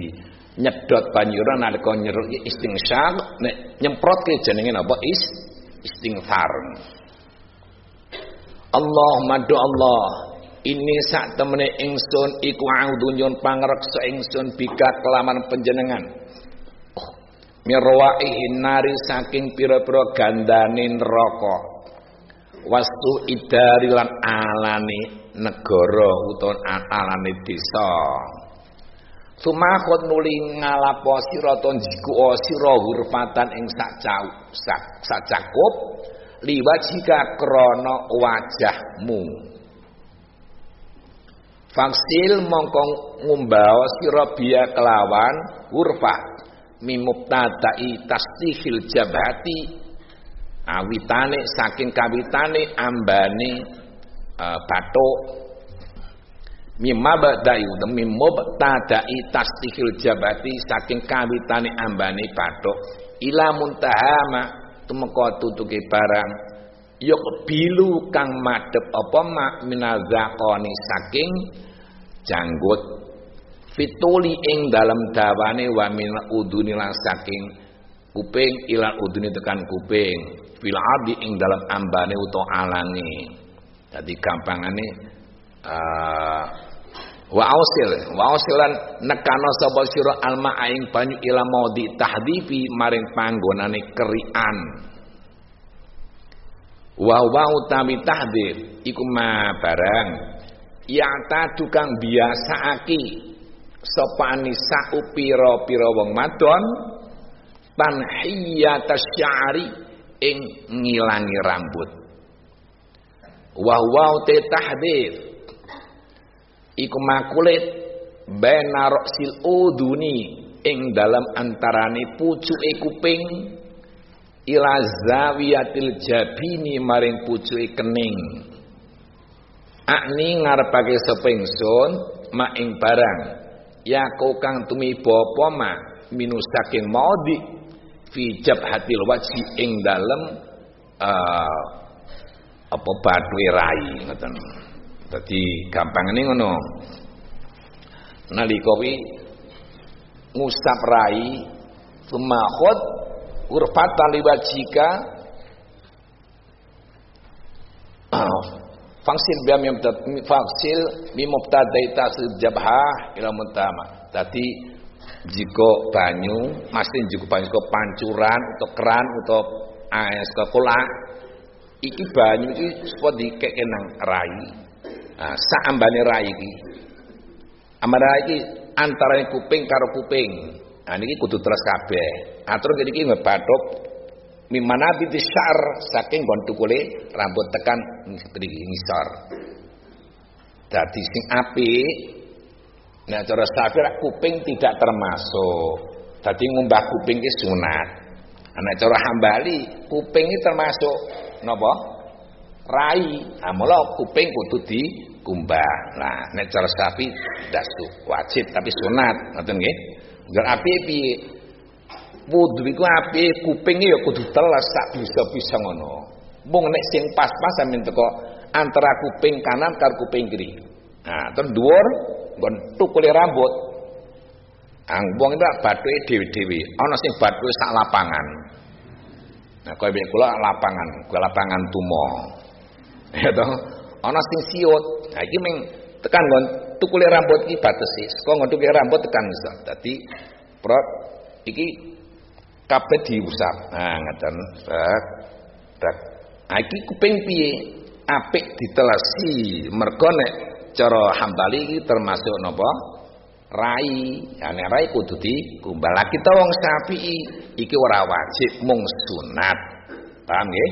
nyedot banyuran nalika nyerut istingsar nek nyemprot ke jenenge apa is istingsar Allah madu Allah ini sak temene ingsun iku audu nyun pangreksa ingsun bika kelaman panjenengan. Oh, mirwaihin nari saking pira-pira gandane neraka wastu idari lan alane negara utawa alane desa. Sumakot nuli ngalapo sira to jiku sira hurfatan ing sak sak cakup liwajika krana wajahmu. Faksil mongkong ngumbawa sira biya kelawan hurfa mimubtada'i tasdihil jabhati awitane saking kawitane ambane uh, bathuk. Mimma badayu demi mubtada'i tasdihil jabati saking kawitane ambane bathuk. Ila muntahama tumeka tutuke barang. Yuk bilu kang madhep apa mak minazaqani saking janggut. Fituli ing dalam dawane wa min uduni saking kuping ila uduni tekan kuping fil abi ing dalam ambane utawa alange dadi gampangane uh, wa ausil wa ausilan nekano sapa sira alma aing banyu ila maudi tahdifi maring panggonane kerian. Wa wa utami tahdif iku ma barang ya ta tukang biasaake sapa nisa upira-pira wong madon tanhiyatas syari ing ngilangi rambut. Wa wa te tahdif iku makulit bena roksil uduni ing dalam antarane pucuke kuping ila zawiyatil jabini maring pucuke kening. Akni ngarepake sapa ingsun mak ing barang. Ya kang tumiba apa ma minus saking maudi fi jabhatil wajhi ing dalem uh, apa batwe rai ngoten Dadi gampangane ngono. Nalika kuwi ngusap rai semakhud urfatan liwajika *clears throat* Faksil biam yang faksil mimubtadai tasib jabha ila mutama. Tadi jika banyu, mesti jika banyu ke pancuran atau keran atau es ke kola, iki banyu iki supaya dikekenang rai Nah, ambane rai iki. Ambane rai iki antara kuping karo kuping. Nah niki kudu terus kabeh. Atur nah, iki ngebathuk mimana bitisar saking gon tukule rambut tekan ngisor. Dadi sing apik Nah cara safir kuping tidak termasuk. Dadi ngumbah kuping ki sunat. Nah cara hambali kuping termasuk napa? Rai. Nah kuping kudu di kumbah. Nah, nek cara sapi dasu wajib tapi sunat, ngoten nggih. Ngger api piye? Wudu iku api kuping ya kudu teles sak bisa-bisa ngono. Mung nek sing pas-pas sampeyan teko antara kuping kanan karo kuping kiri. Nah, terus nggon tukule rambut. Ang wong itu bathuke dhewe-dhewe, ana sing bathuke sak lapangan. Nah, kowe kula lapangan, kula lapangan tumo. *laughs* Ya toh, ana sing siut. Nah iki meng tekan ngon tukule rambut iki batesi. Saka ngon tukule rambut tekan iso. Dadi prot iki kabeh diusap. Nah ngoten. Sak. Tak. Nah iki kuping piye? Apik ditelesi. Mergo nek cara Hambali termasuk napa? Rai. Ane rai kudu dikumbal. Kita wong Syafi'i iki ora wajib mung sunat. Paham nggih?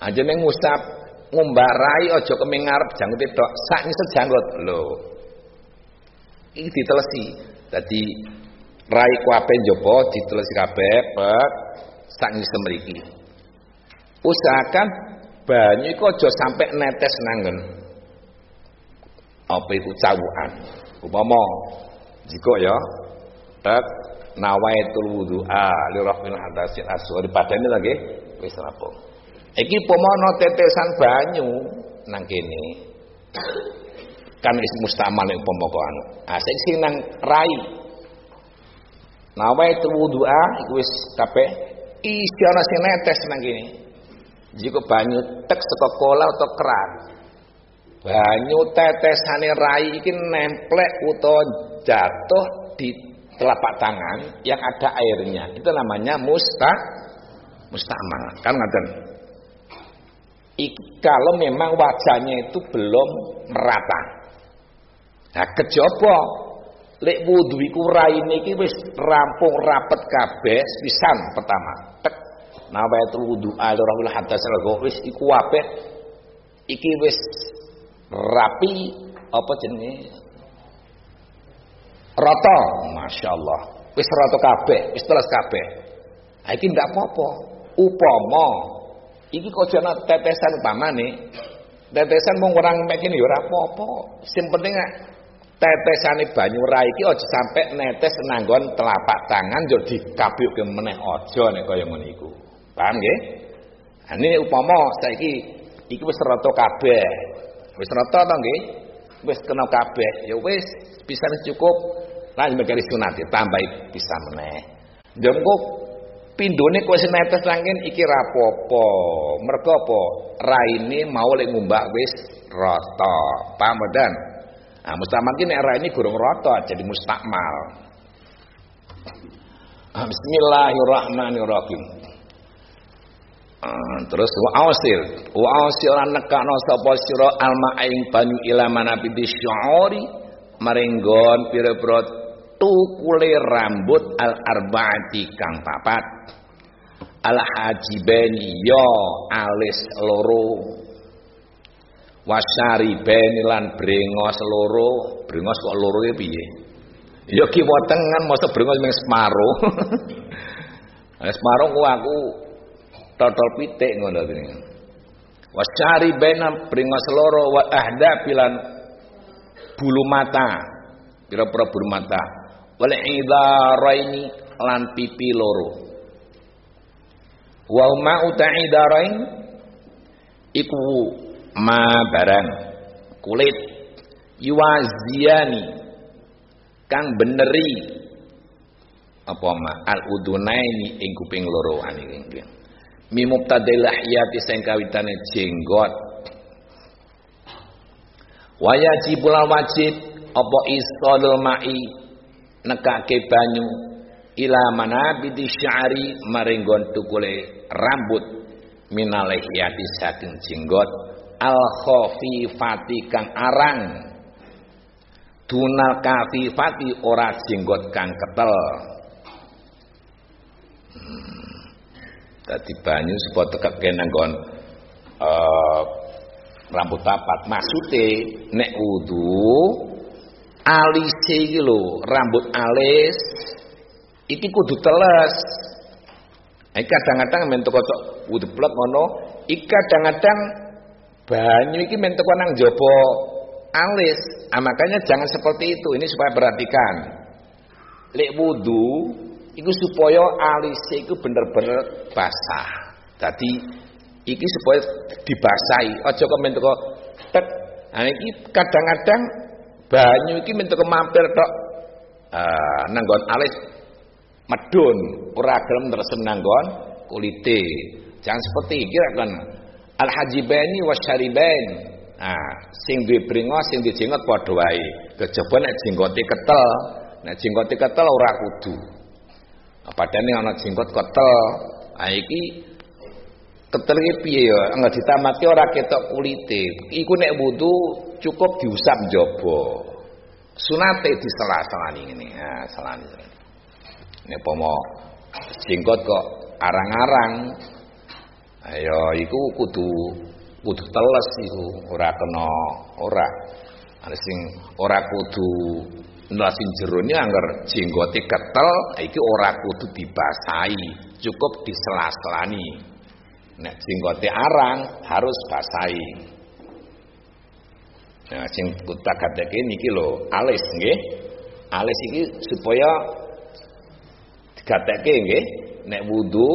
Ajene ngusap ngumbah rai aja keming ngarep jangkut tok sak ngisor jangkut lho. Iki ditelesi. Dadi rai kabeh njaba ditelesi kabeh pek sak ngisor mriki. Usahakan banyu iku aja sampai netes nanggen apa itu cawukan upama jika ya tak nawaitul wudu'a li rafil hadasil asghar padane lagi wis rampung iki pomono tetesan banyu nang kene kan wis mustamal ning pemokoan asik sing nang rai. Nawaitul wudu'a iku wis kabeh isi ana sing netes nang kene jika banyu tek saka kolam atau keran banyu tetesane rai iki nemplek utawa jatuh di telapak tangan yang ada airnya. Itu namanya musta mustamal. Kan ngaten. Kalau memang wajahnya itu belum merata. Nah, kejaba lek wudu iku raine iki wis rampung rapet kabeh pisan pertama. Tek nawaitul wudu ala rahul hadas wis iku apik. Iki wis rapi apa jenenge? Rata masyaallah. Wis rata kabeh wis teles kabeh. Ha iki ndak apa-apa. Upama iki kok jana tetesan upamane tetesan mung orang mek kene ya ora apa-apa. Sing penting tetesane banyu ra iki aja sampe netes nanggon telapak tangan yo dikabyuke meneh aja nek kaya ngene iku. Paham nggih? Ini upama saiki iki wis rata kabeh wis rata to nggih? Wis kena kabeh. Ya wis bisa cukup. Lan megari sunat tambah bisa meneh. Jengko pindone kowe netes langin iki rapopo mergo apa? Raine mau lek ngumbak wis rata. Paham dan? Nah mustamal ki nek raine gurung rata jadi mustakmal. Bismillahirrahmanirrahim Ah, terus wa ausil wa ausil lan nekakno sapa sira alma ing banyu ila manabi syuuri maringgon pira-pira tukule rambut al arbaati kang papat. Al hajibani yo alis loro. Wasaribani lan brengos loro. Brengos kok loro ya piye? Ya kiwa tengen masa brengos mung separo *laughs* separo aku totol pitik ngono kuwi wasari bena bringos loro wa ahda pilan bulu mata. Pira-pira bulu mata. Wal idaraini lan pipi loro. Wa ma utaidarain iku ma barang kulit. Yuwaziani kang beneri. Apa ma? Al udunaini ing kuping loro aniki mimubtadil lahyati sing kawitane jenggot. Wajibul wajib apa isadul mai nekake banyu ila manabidi sya'ri maringgon tukule rambut minalahyati saking jenggot. Al khafifati kang arang. Dunal kafifati ora jenggot kang ketel Dadi banyu supaya tekeke nanggon uh, rambut tapat. Maksude nek wudu alise iki lho, rambut alis iki kudu teles. Iki kadang-kadang men teko wudu plek ngono, iki kadang-kadang banyu iki men teko nang jaba alis. Ah, makanya jangan seperti itu. Ini supaya perhatikan. Lek wudu iku supaya alise iku bener-bener basah. Dadi iki supaya dibasahi, aja kok teko tek. Nah iki kadang-kadang banyu iki men teko mampir tok uh, nanggon alis medun, ora gelem tresem nanggon kulite. Jangan seperti iki kan al hajibaini wasyaribain. Nah, sing duwe bringos, sing duwe jenggot padha wae. Kejaba nek jenggote ketel, nek jenggote ketel ora kudu. Padahal ana jenggot ketel. Ah iki ketel iki piye ya? Enggak ditamatke ora ketok kulite. Iku nek wudu cukup diusap jobo. Sunate di sela-selani ini. Nah, selani. Ini pomo jenggot kok arang-arang. Ayo iku kudu kudu teles iku, ora kena ora. Ana sing ora kudu nelasin jerone anggar jenggote ketel iki ora kudu dibasahi, cukup disela-selani. Nek jenggote arang harus basahi. Nah, sing kutak gateke niki lho, alis nggih. Alis iki supaya digateke nggih. Nek wudu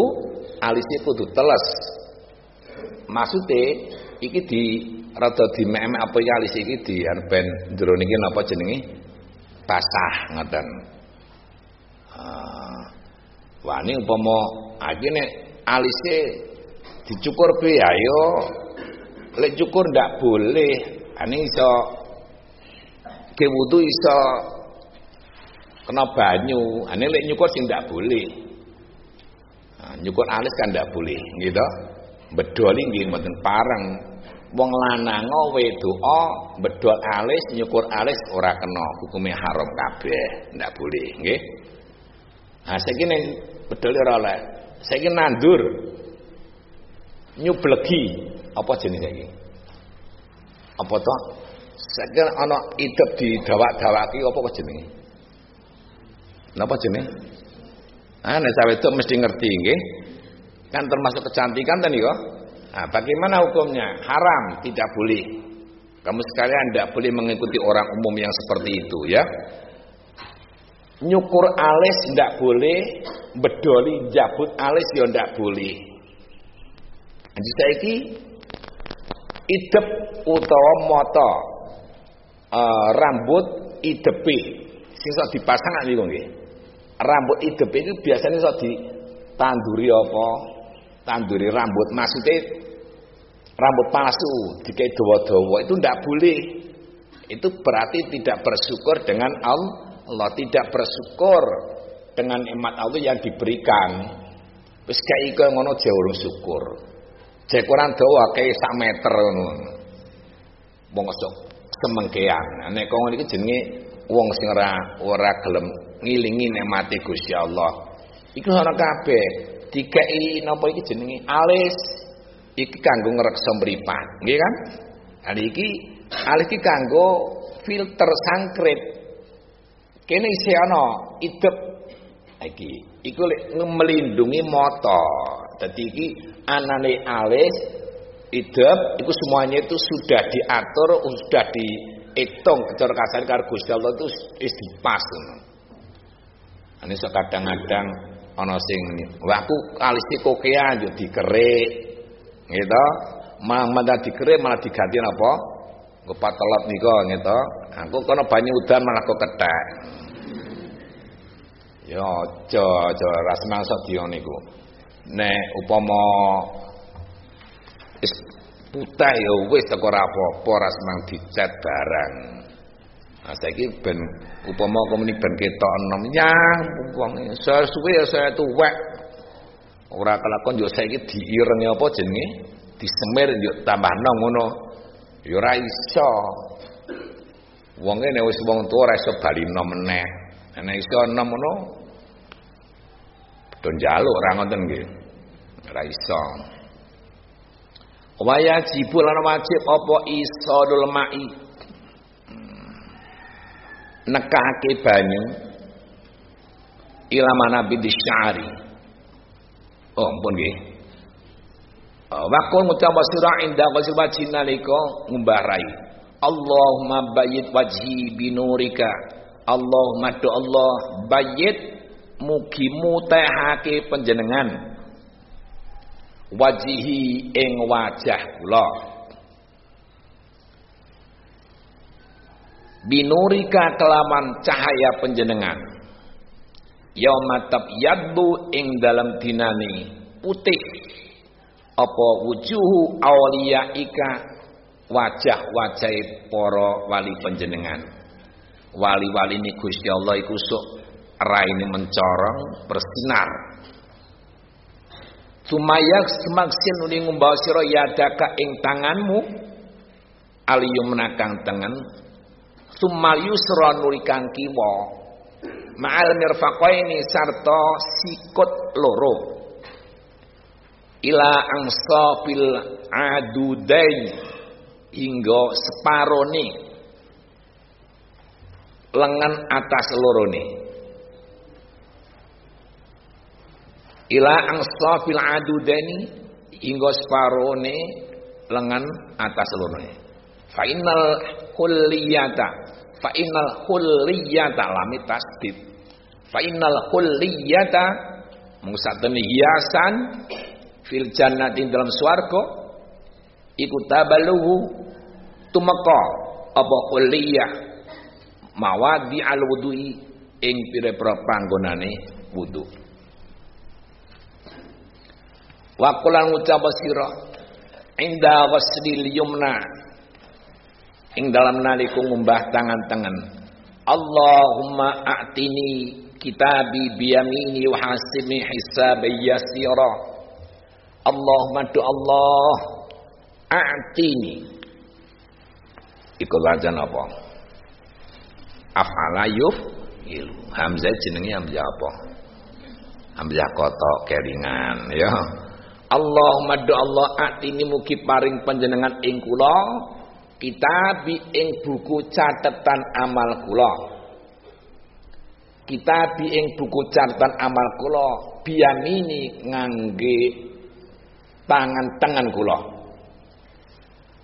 alisnya kudu teles. Maksude iki di rada di meme apa ya alis iki di ben jero niki napa jenenge? Basah ngoten. Uh, wah ini umpama iki nek alise dicukur piye? Ayo lek cukur ndak boleh. Ini iso ke wudu iso kena banyu. Ini lek nyukur sing ndak boleh. Nah, nyukur alis kan ndak boleh gitu. Bedoli nggih mboten parang wong lanang wedoa bedol alis nyukur alis ora kena hukumnya haram kabeh ndak boleh nggih. Nah saiki nek bedol ora oleh. Saiki nandur nyublegi apa jenis iki apa to? Saiki ana idep di dawak-dawaki apa jenenge? Napa jenenge? Ah nek sawe itu mesti ngerti nggih. Kan termasuk kecantikan tadi kok nah, bagaimana hukumnya? Haram tidak boleh. Kamu sekalian tidak boleh mengikuti orang umum yang seperti itu ya. Nyukur alis tidak boleh bedoli jabut alis ya tidak boleh. Jadi saiki idep utawa mata uh, rambut idepe. Sing dipasang niku nggih? Rambut idepe itu biasanya iso ditanduri apa tanduri rambut maksudnya rambut palsu dikai dawa-dawa itu ndak boleh itu berarti tidak bersyukur dengan Allah tidak bersyukur dengan nikmat Allah yang diberikan wis kayak iku ngono jauh syukur Jek kurang dawa kayak sak meter ngono. Wong semengkean. Kok ngene iki jenenge wong sing ora ora gelem ngilingi nikmate Gusti Allah. Iku ora kabeh dikei napa iki jenenge alis iki kanggo ngreksa mripat, nggih kan? Ali iki alis iki kanggo filter sangkrit. Kene isih ana idep iki. Iku melindungi motor. Dadi iki anane alis idep itu semuanya itu sudah diatur sudah dihitung cara kasar karo Gusti Allah itu wis dipas ngono. Ane kadang-kadang ana sing wah aku alis kokean yo dikerik. Gitu. Malah dikerik malah diganti apa? Nggo patelot nika gitu. Aku kono banyu udan malah kok kethek. Ya aja aja ras mangsa dia niku nek upama wis putih ya wis teko ora apa-apa semang dicet barang. Nah saiki ben upama komuni ben ketok enom nyang wong suwe ya saya tuwek. Ora kelakon yo saiki diireng apa jenenge? Disemir yo tambah enom ngono. Ya ora iso. Wonge nek wis wong tuwa ora iso bali enom meneh. Nek iso enom ngono Don jaluk ora ngoten nggih. Ora iso. Wajib lan wajib apa isadul ma'i. Nekake banyu ila mana bidisyari. Oh, ampun nggih. Wakul ngucapa sira inda qasil wajhi nalika ngumbah rai. Allahumma bayyid wajhi binurika. Allahumma do Allah bayyid mugi mutehake panjenengan wajihi ing wajah kula binurika kelaman cahaya panjenengan yaumatab yadbu ing dalam dinani putih. Apa wujuhu awliyaika? Wajah-wajah para wali panjenengan wali-wali ini Gusti Allah iku sok raine mencorong bersinar. Sumayak semaksin uli ngumbawa sira yadaka ing tanganmu. Aliyumna kang tengen summal yusra nuli kang kiwa ma'al mirfaqaini sarta sikut loro. Ila angsabil adudain. Hingga separone. Lengan atas lorone. Ila angsabil adudaini. Hingga separone lengan atas lorone fa innal kulliyata fa innal kulliyata lami tasdid fa innal mungsatene hiasan. Fil jannati dalam swarga. Iku tabaluhu tumeka. Apa kulliyah mawadi al wudu'i. Ing pira-pira panggonane wudu. Wa qulan ngucap sira inda ghaslil yumna ing dalam naliku ngumbah tangan-tangan. Allahumma a'tini kitabi biyamini wa hasibni hisabi yasira. Allahumma du Allah a'tini. Iku lajan apa? Afala yuf ilu. Hamzah jenenge hamzah apa? Hamzah kotok keringan ya. Allahumma do Allah a'tini mugi paring panjenengan ing kula kitabi ing buku catatan amal kula. Kitabi ing buku catatan amal kula biyamini ngangge tangan tangan kula.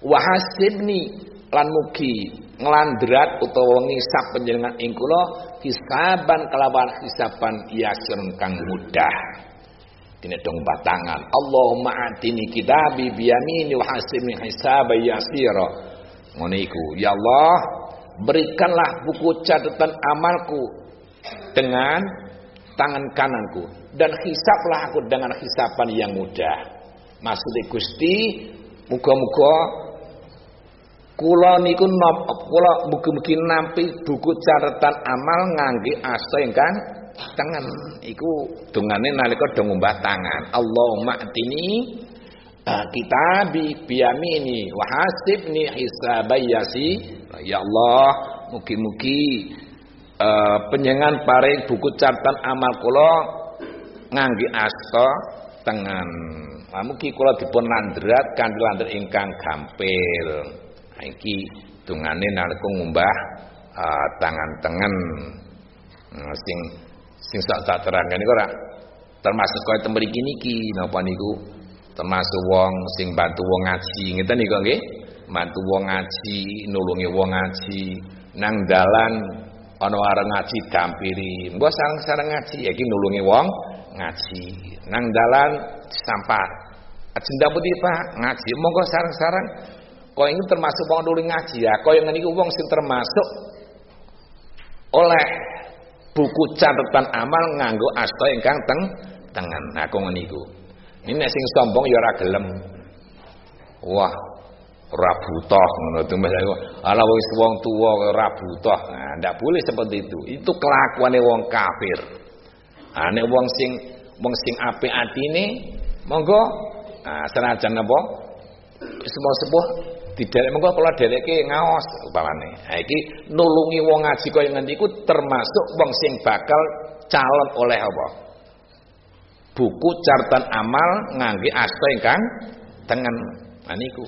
Wahasibni lan mugi nglandrat utawa ngisap panjenengan ing kula hisaban kelawan hisaban yasir kang mudah. Dene dong batangan. Allahumma atini kitabi biyamini wa hasibni hisaba yasira ngono iku ya Allah berikanlah buku catatan amalku dengan tangan kananku dan hisaplah aku dengan hisapan yang mudah. Maksudnya Gusti muga-muga kula niku kula mugi-mugi nampi buku catatan amal ngangge asta ingkang tangan iku dongane nalika do ngumbah tangan. Allahumma atini kitabi biyamini wa hasibni hisabayasi ya Allah mugi-mugi uh, penjenengan paring buku catatan amal kula ngangge asta tengan nah, mugi kula dipun landrat kanthi landrat ingkang gampil. Nah, iki dungane nalika ngumbah uh, tangan tengen. Nah, sing sing sak tak terangkan ora termasuk kaya temriki niki napa niku termasuk wong sing bantu wong ngaji. Ngeten niku nggih? Bantu wong ngaji nulungi wong ngaji. Nang dalan ana areng ngaji dampiri. Mbok sareng-sareng ngaji iki nulungi wong ngaji. Nang dalan sampah ajenda putih Pak ngaji. Monggo sareng-sareng. Kok ini termasuk wong nulungi ngaji? Ya kok yang niku wong sing termasuk oleh buku catatan amal nganggo asta ingkang teng tengen nah kok niku ini sing sombong ya ora gelem. Wah, ora butuh ngono tuh ala wis wong tuwa ora butuh. Nah, ndak boleh seperti itu. Itu kelakuane wong kafir. Ah nek wong sing wong sing apik atine monggo nah senajan napa semua sepuh tidak monggo kula dereke ngaos umpamane. Ha iki nulungi wong ngaji kaya ngendi termasuk wong sing bakal calon oleh apa? Buku catatan amal ngangge asta ingkang tengen. Nah niku.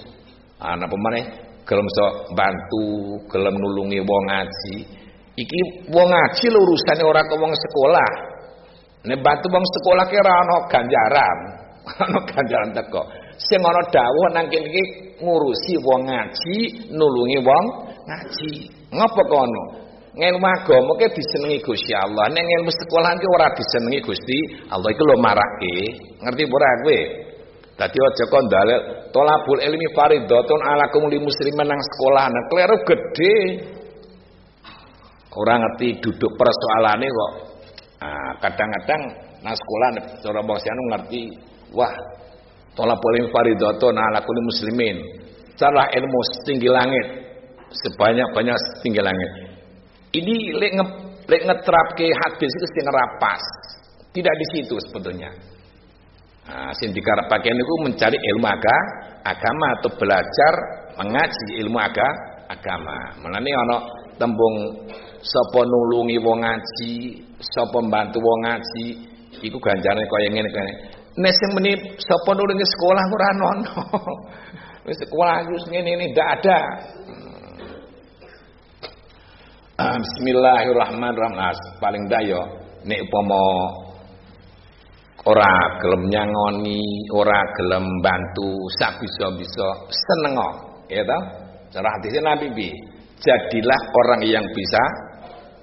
Ana ah, pemeneh gelem sok bantu gelem nulungi wong ngaji. Iki wong ngaji lho urusane ora ke wong sekolah. Nek bantu wong sekolah ki ora ana ganjaran. *laughs* Ana ganjaran teko. Sing ana dawuh nang kene iki ngurusi wong ngaji nulungi wong ngaji. Ngapa kono ngilmu agama ki disenengi Gusti Allah. Nek ilmu sekolah ki ora disenengi Gusti Allah iku lho marake. Ngerti ora kowe? Dadi aja kon dalil tolabul ilmi fardhatun ala kumul muslimin nang sekolah. Nah, kleru gede. Ora ngerti duduk persoalane kok. Nah, kadang-kadang nang sekolah cara anu ngerti, wah tolabul ilmi fardhatun ala kumul muslimin. Cara ilmu setinggi langit sebanyak-banyak setinggi langit. Ini lek nge, lek ngetrapke hadis itu sing rapas. Tidak di situ sebetulnya. Nah, sing dikarepake niku mencari ilmu aga, agama atau belajar mengaji ilmu aga, agama. Menane ana tembung sapa nulungi wong ngaji, sapa bantu wong ngaji, iku ganjarane kaya ngene kene. Nek sing meni sapa nulungi sekolah ora ono. *laughs* Wis sekolah wis ngene ini ndak ada. Hmm. Bismillahirrahmanirrahim. Nah, paling dak yo nek upama ora gelem nyangoni, ora gelem bantu sak bisa-bisa seneng ya toh? Cara hadisnya Nabi bi, jadilah orang yang bisa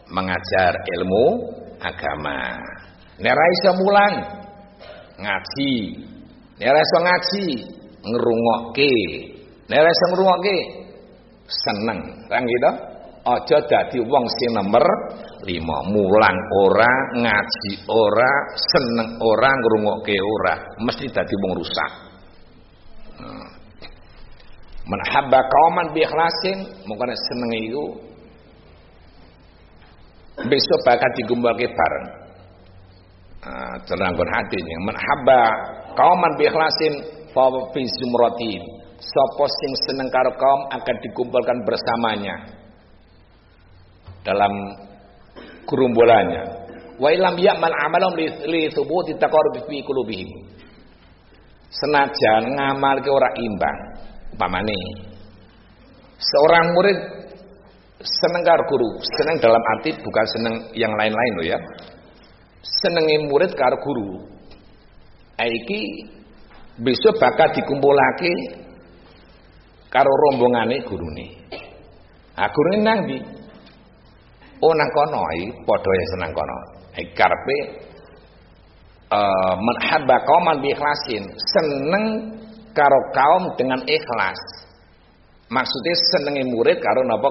mengajar ilmu agama. Nek ra mulang ngaji. Nek ra ngaji ngrungokke. Nek ra iso ngrungokke seneng. Kan gitu? Aja dadi wong sing nomor lima mulang ora ngaji ora seneng ora ngrungokke ora mesti dadi wong rusak. Hmm. man habba qauman bi ikhlasin mungkin seneng iku besok bakal digumbalke bareng. Terangkan hatinya. Man habba qauman bi ikhlasin fa fi zumratin. Sapa sing seneng karo kaum akan dikumpulkan bersamanya dalam gerombolannya. Wa ilam ya'mal amalum li thubuti taqarrub fi qulubihim. Senajan ngamal ke ora imbang. Umpamane seorang murid seneng karo guru, seneng dalam arti bukan seneng yang lain-lain loh ya. Senenge murid karo guru. Iki besok bakal dikumpulake karo rombongane gurune. Ah gurune nang ndi? Oh nang kono iki padha ya seneng kono. Iki karepe uh, ikhlasin, seneng karo kaum dengan ikhlas. Maksudnya senengi murid karo napa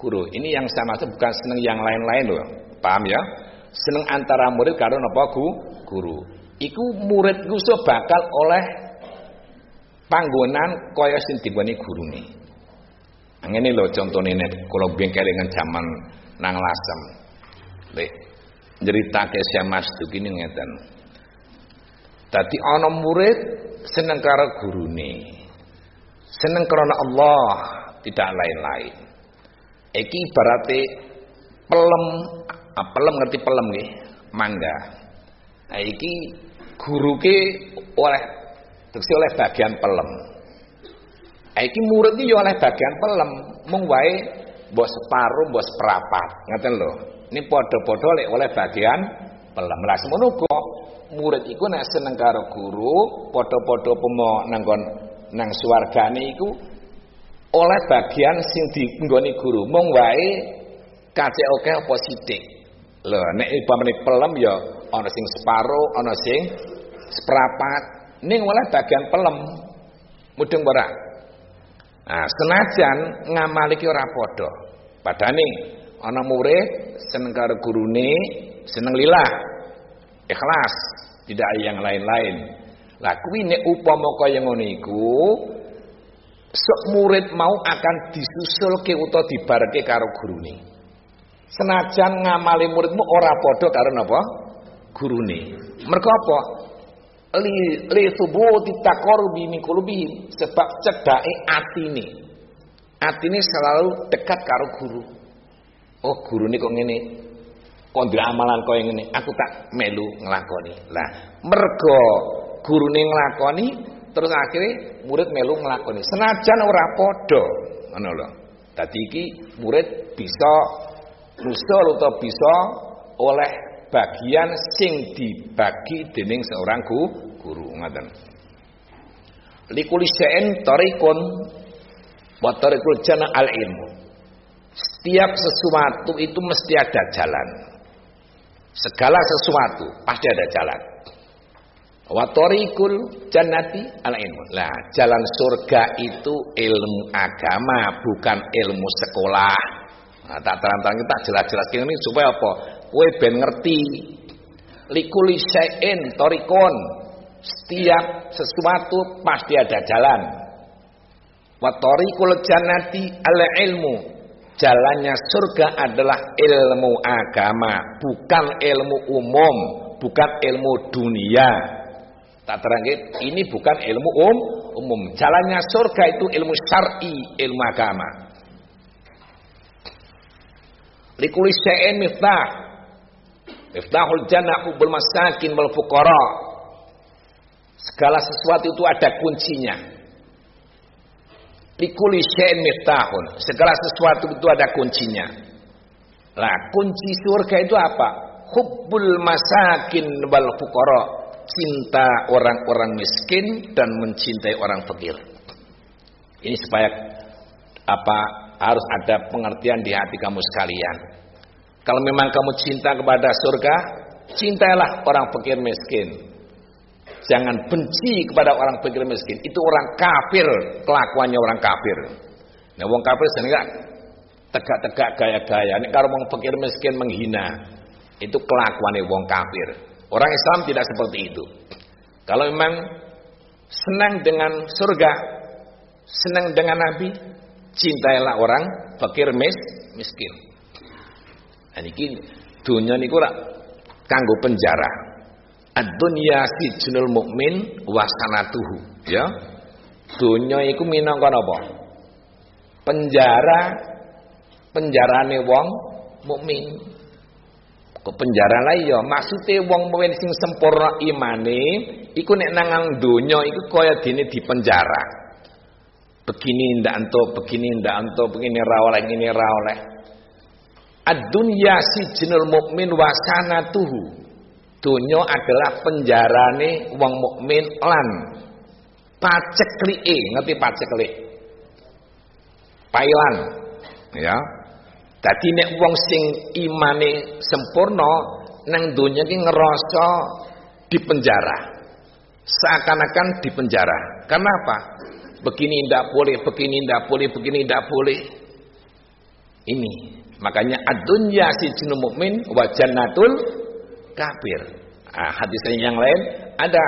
guru. Ini yang saya maksud bukan seneng yang lain-lain loh. Paham ya? Seneng antara murid karo napa guru. Iku murid so bakal oleh panggonan kaya sing dibani gurune. Ngene lho contone nek kula bengkelingan zaman nang lasem. Lek nyeritake Syekh Masduk ini ngeten. Dadi ana murid seneng karo gurune. Seneng karena Allah, tidak lain-lain. Iki ibarate pelem, ah, pelem ngerti pelem nggih, mangga. Nah iki guruke oleh tegese oleh bagian pelem. Nah, iki murid iki ya oleh bagian pelem, mung mbok separuh mbok seperapat. Ngaten lho. Ini padha-padha lek oleh bagian pelem. Lah semono murid iku nek seneng karo guru padha-padha pemo nang nang swargane iku oleh bagian sing dienggoni guru. Mung wae kacek oke apa sithik. Lho nek upamane pelem ya ana sing separo ana sing seperapat. Ning oleh bagian pelem mudeng ora Nah, senajan ngamal iki ora padha. Padane ana murid seneng karo gurune, seneng lillah. Ikhlas, tidak yang lain-lain. Lah kuwi nek upama kaya ngono iku, sok murid mau akan disusulke utawa dibareke karo gurune. Senajan ngamali muridmu ora padha karo napa? Gurune. Mergo apa? Li li thubuti taqarrubi min qulubihim. Sebab cedake atine. Atine selalu dekat karo guru. Oh guru ini kok ngene? Kok amalan kaya ngene? Aku tak melu nglakoni. Lah mergo gurune nglakoni terus akhirnya murid melu nglakoni. Senajan ora padha ngono lho. Dadi iki murid bisa nusul utawa bisa oleh bagian sing dibagi dening seorang guru ngaten. Likuli tariqun wa tariqul jannah al ilmu setiap sesuatu itu mesti ada jalan. Segala sesuatu pasti ada jalan. Wa tariqul jannati al ilmu lah jalan surga itu ilmu agama bukan ilmu sekolah. Nah, tak terang-terang kita jelas-jelas ini supaya apa kowe ben ngerti likuli syai'in torikon setiap sesuatu pasti ada jalan wa tariqul al ilmu jalannya surga adalah ilmu agama bukan ilmu umum bukan ilmu dunia Tak terangin, ini bukan ilmu um, umum. Jalannya surga itu ilmu syar'i, ilmu agama. Likuli syai'in miftah. Miftahul jannah hubbul masakin wal fuqara. Segala sesuatu itu ada kuncinya. Likuli syai'in miftahun. Segala sesuatu itu ada kuncinya. Lah, kunci surga itu apa? Hubbul masakin wal fuqara. Cinta orang-orang miskin dan mencintai orang fakir. Ini supaya apa harus ada pengertian di hati kamu sekalian. Kalau memang kamu cinta kepada surga, cintailah orang fakir miskin. Jangan benci kepada orang fakir miskin. Itu orang kafir, kelakuannya orang kafir. Nah, orang kafir sehingga tegak-tegak gaya-gaya. Ini kalau orang fakir miskin menghina, itu kelakuannya orang kafir. Orang Islam tidak seperti itu. Kalau memang senang dengan surga, senang dengan Nabi, cintailah orang fakir mis, miskin. Nah niki dunia niku rak kanggo penjara. Ad-dunya sijnul mukmin wa sanatuhu, ya. Dunia iku minangka napa? Penjara penjarane wong mukmin. Kok penjara lah ya maksude wong mukmin sing sempurna imane iku nek nang donya iku kaya dene di penjara begini ndak antuk, begini ndak antuk, begini ra oleh, ngene ra oleh. Ad-dunya sijnul mukmin wa sanatuhu. Dunya adalah penjarane wong mukmin lan paceklike, ngerti paceklik? Pailan, ya. Dadi nek wong sing imane sempurna nang donya iki ngerasa di penjara. Seakan-akan di penjara. Kenapa? begini tidak boleh, begini tidak boleh, begini tidak boleh. Ini makanya ad-dunya sijnul mukmin wa jannatul kafir. Ah, hadis yang lain ada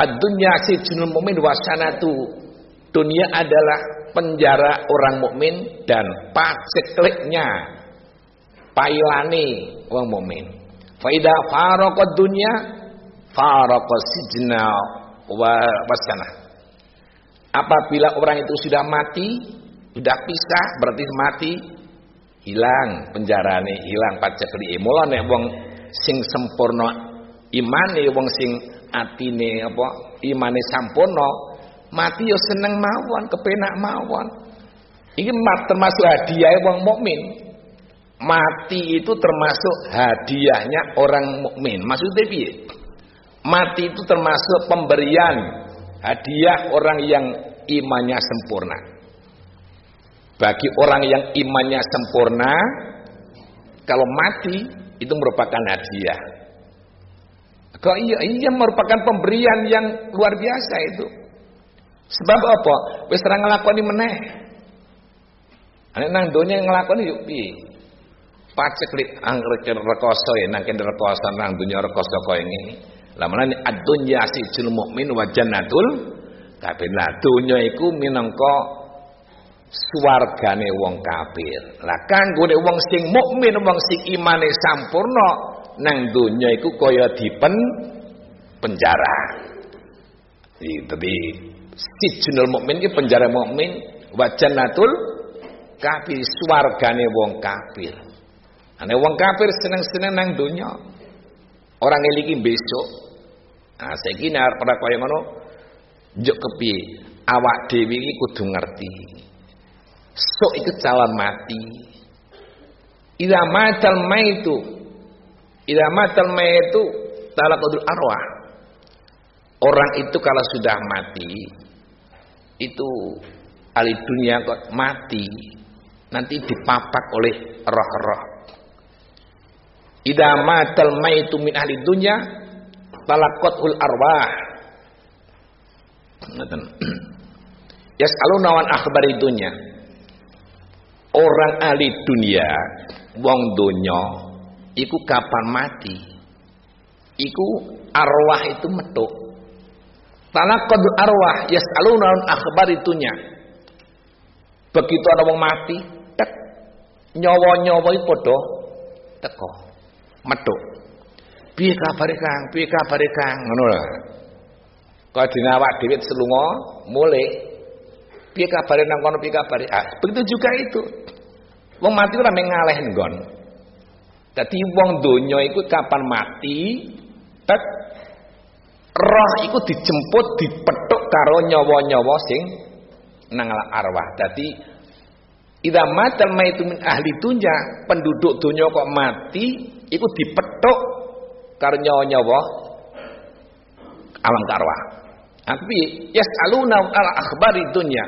ad-dunya sijnul mukmin wa sanatu. Dunia adalah penjara orang mukmin dan pacekliknya pailani orang mukmin. Faida faraqad dunya faraqas sijna wasana. Apabila orang itu sudah mati, sudah pisah berarti mati, hilang penjarane, hilang pacekli. Mula nek wong sing sempurna imane wong sing atine apa imane sampurna, mati yo seneng mawon, kepenak mawon. Ini termasuk hadiah wong mukmin. Mati itu termasuk hadiahnya orang mukmin. Maksudnya piye? Mati itu termasuk pemberian hadiah orang yang imannya sempurna. Bagi orang yang imannya sempurna, kalau mati itu merupakan hadiah. Kok iya, iya merupakan pemberian yang luar biasa itu. Sebab apa? Wis ora nglakoni meneh. Ane nang donya nglakoni yuk piye? Pacek li angker rekoso ya nang kene rekoso nang donya rekoso koyo ngene. Lamunane ad-dunya sijil mukmin wa jannatul kafir. Lah donya iku minangka swargane wong kafir. Lah kanggone wong sing mukmin, wong sing imane sampurna nang donya iku kaya dipen penjara. Jadi sijnul mukmin iki penjara mukmin wa jannatul kafir swargane wong kafir. Ane wong kafir seneng-seneng nang donya. Orang eliki besok. Nah, saiki nek pada kaya ngono njuk kepiye? Awak dhewe iki kudu ngerti. Sok itu calon mati. Idza matal maitu Idza matal maitu talaqadul arwah. Orang itu kalau sudah mati itu ahli dunia kok mati nanti dipapak oleh roh-roh Idza matal maitu min ahli dunya talaqatul arwah. Ngoten. *clears throat* Yas'aluna wan akhbari. Orang ahli dunia, wong donya iku kapan mati? Iku arwah itu metuk. Talaqatul arwah yas'aluna wan akhbari dunya. Begitu ada wong mati, tek nyawa-nyawa iku padha teko metu Piye kabare Kang? Piye kabare Kang? Ngono lho. Kok dene awak dhewe selunga mulai piye kabare nang kono piye kabare? Ah, begitu juga itu. Wong mati ora mengaleh nggon. Dadi wong donya iku kapan mati, tek roh iku dijemput dipethuk karo nyawa-nyawa sing nang arwah. Dadi idza matal maitu min ahli dunya, penduduk donya kok mati iku dipethuk karo nyawa-nyawa alam arwah. Tapi yasaluna ala akhbari dunya.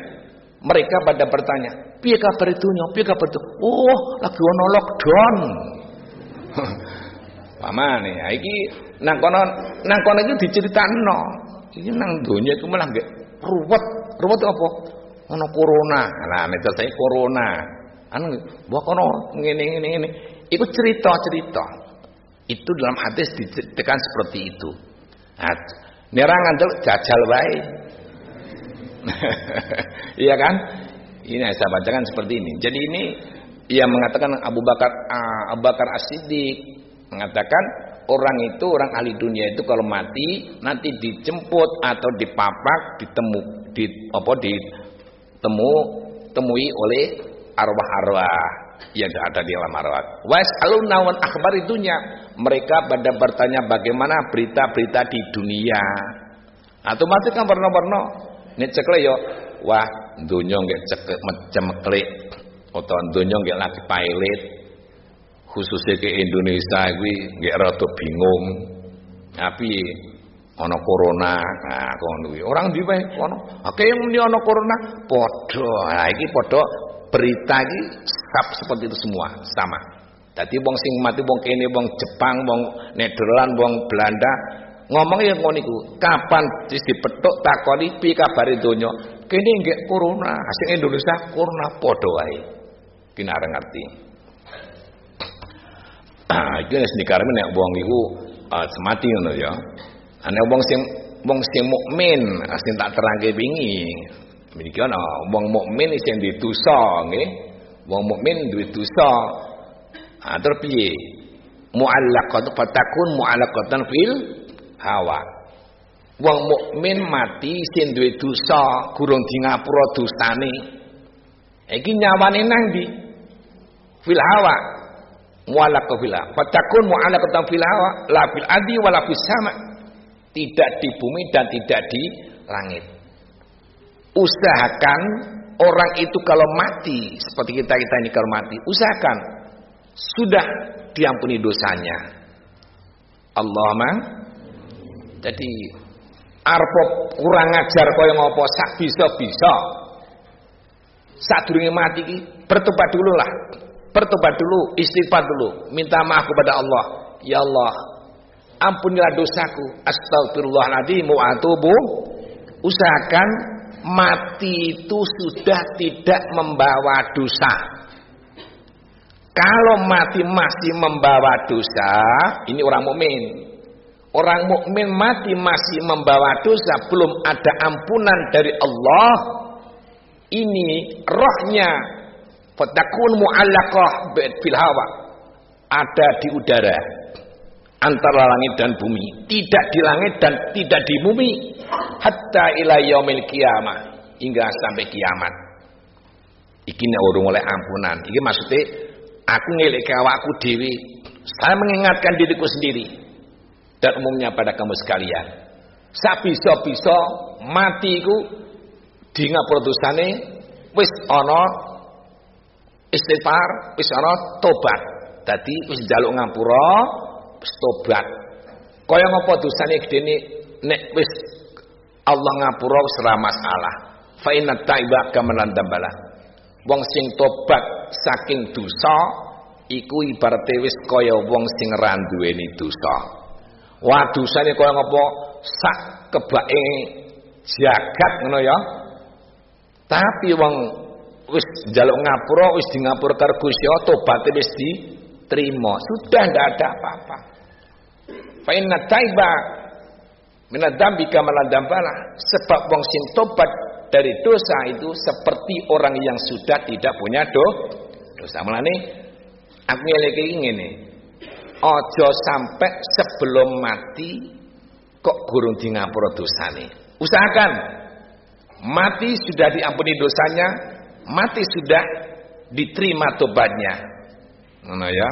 Mereka pada bertanya, piye kabar dunya? Piye kabar itu? Oh, lagi ono lockdown. *laughs* Pamane, iki nang kono nang kono iki diceritakno. Iki nang donya iku malah nggih ruwet. Ruwet apa? Ono corona. Lah nek saya corona. Anu mbok kono ngene ngene ngene. Iku cerita-cerita. Itu dalam hadis ditekan seperti itu. Nah, nerangan tuh jajal wae. *laughs* iya kan? Ini saya bacakan seperti ini. Jadi ini ia mengatakan Abu Bakar uh, Abu Bakar As-Siddiq mengatakan orang itu orang ahli dunia itu kalau mati nanti dijemput atau dipapak ditemu di apa ditemu temui oleh arwah-arwah yang ada di alam arwah. Was aluna wan akhbar itunya mereka pada bertanya bagaimana berita-berita di dunia. Atau mati kan pernah-pernah ini cekle yo wah dunia nggak macam klik atau dunia nggak lagi pilot. Khususnya ke Indonesia gue nggak rada bingung. Tapi ono corona nah kono orang di wae? Kono akeh muni ono corona? Nah iki padha berita iki sab seperti itu semua. Sama Jadi wong sing mati wong kene wong Jepang wong Nederland wong Belanda ngomong ya ngono iku kapan wis dipethuk takoni piye kabare donya? Kene nggih corona sing Indonesia corona padha wae. Kinare ngerti. Ah iki wis dikarep nek wong iku uh, semati ngono ya. Ana wong sing wong sing mukmin sing tak terangke wingi. Mriki ana wong mukmin sing ditusa nggih. Wong mukmin duwe dosa ah terus piye? Muallaqat fatakun muallaqatan fil hawa. Wong mukmin mati sing duwe dosa gurung di ngapura dosane. Iki nyawane nang ndi? Fil hawa. Mu'allaqah fil hawa. Fatakun mu'allaqatan fil hawa la fil adi wala fis sama. Tidak di bumi dan tidak di langit. Usahakan orang itu kalau mati seperti kita kita ini kalau mati usahakan sudah diampuni dosanya. Allahumma jadi arpo kurang ajar kaya ngopo sak bisa-bisa sak durunge mati iki bertobat dulu lah. Bertobat dulu istighfar dulu. Minta maaf kepada Allah. Ya Allah ampunilah dosaku. Astagfirullahaladzim wa atubu. Usahakan mati itu sudah tidak membawa dosa kalau mati masih membawa dosa ini orang mukmin Orang mukmin mati masih membawa dosa, belum ada ampunan dari Allah. Ini rohnya fatakun mu'allaqah bil hawa. Ada di udara antara langit dan bumi, tidak di langit dan tidak di bumi hatta ila yaumil hingga sampai kiamat. Iki nek urung oleh ampunan. Iki maksudnya aku ngelik awakku dewi. Saya mengingatkan diriku sendiri dan umumnya pada kamu sekalian. Sabiso-biso mati ku di ngapura dosane wis ana istighfar, wis ana tobat. Dadi wis njaluk ngapura, wis tobat. Kaya ngapa dosane gedene nek wis Allah ngapura wis ora masalah. Fa inna taiba. Wong sing tobat saking dosa iku ibarate wis kaya wong sing ra duweni dosa. Wah dosane kaya ngapa sak kebake jagat ngono ya. Tapi wong wis njaluk ngapura, wis di ngapura karo Gusti Allah, tobaté wis diterima. Sudah ndak ada apa-apa. Fa inna taiba min dzambi kama la Sebab wong sing tobat dari dosa itu seperti orang yang sudah tidak punya do dosa. Mulane aku ngeleke ngene. Ojo sampai sebelum mati kok gurung di ngapura dosane. Usahakan mati sudah diampuni dosanya, mati sudah diterima tobatnya. Mana ya?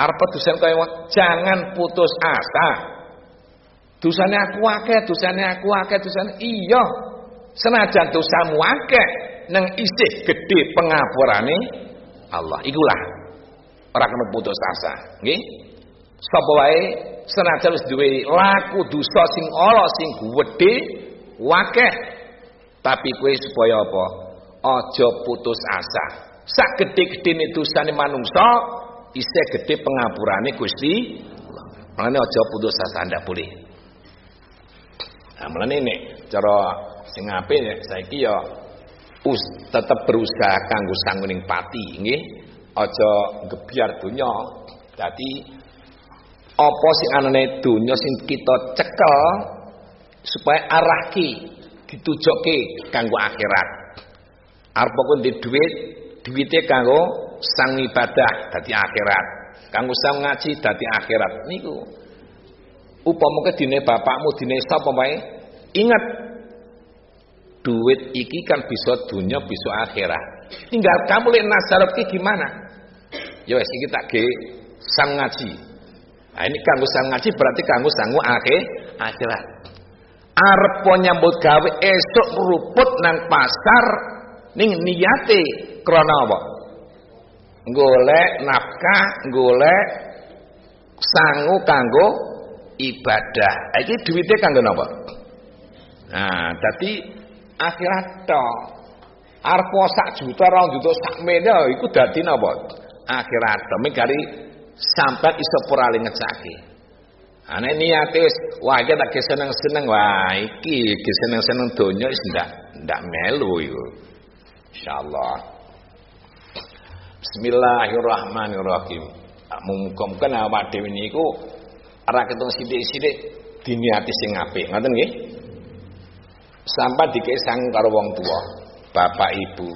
Arpa dosen kaya jangan putus asa. Dosane aku akeh, dosane aku akeh, dosane iya. Senajan dosamu akeh nang isih gede pengapurane Allah. Ikulah ora kena putus asa, nggih. Sapa wae senajan wis laku dosa sing ala sing gedhe wakeh tapi kowe supaya apa? Aja putus asa. Sak gedhe-gedhene dosane manungsa isih gedhe pengapurane Gusti Allah. Mulane aja putus asa ndak boleh. Nah, mulane nek cara sing apik saiki ya us tetep berusaha kanggo sangguning pati nggih. Aja gebyar donya. Dadi apa sing anane donya sing kita cekel supaya arahki ditujokke kanggo akhirat? Arep kok di duit duwite kanggo sang ibadah dadi akhirat. Kanggo sang ngaji dadi akhirat. Niku upama dine bapakmu dine sapa wae? Ingat duit iki kan bisa dunia bisa akhirat. Tinggal kamu lihat nasarab ki gimana? Ya wes iki tak ge sang ngaji. Nah ini kanggo sang ngaji berarti kanggo sanggu akhir akhirat. Arep nyambut gawe esok ruput nang pasar ning niate krana apa? Golek nafkah golek sangu kanggo ibadah. Iki duitnya kanggo napa? Nah dadi akhirat tok. Arep sak juta, rong juta sak mene iku dadi napa? Akhirat tok. Mikari sampai iso purali ngecake. Ane niate wis wah tak seneng-seneng wah iki ki seneng-seneng donya wis ndak ndak melu iku. Insyaallah. Bismillahirrahmanirrahim. Muga-muga awak dhewe niku ora ketung sithik-sithik diniati sing apik. Sampai dikesang karo wong tua. Bapak ibu.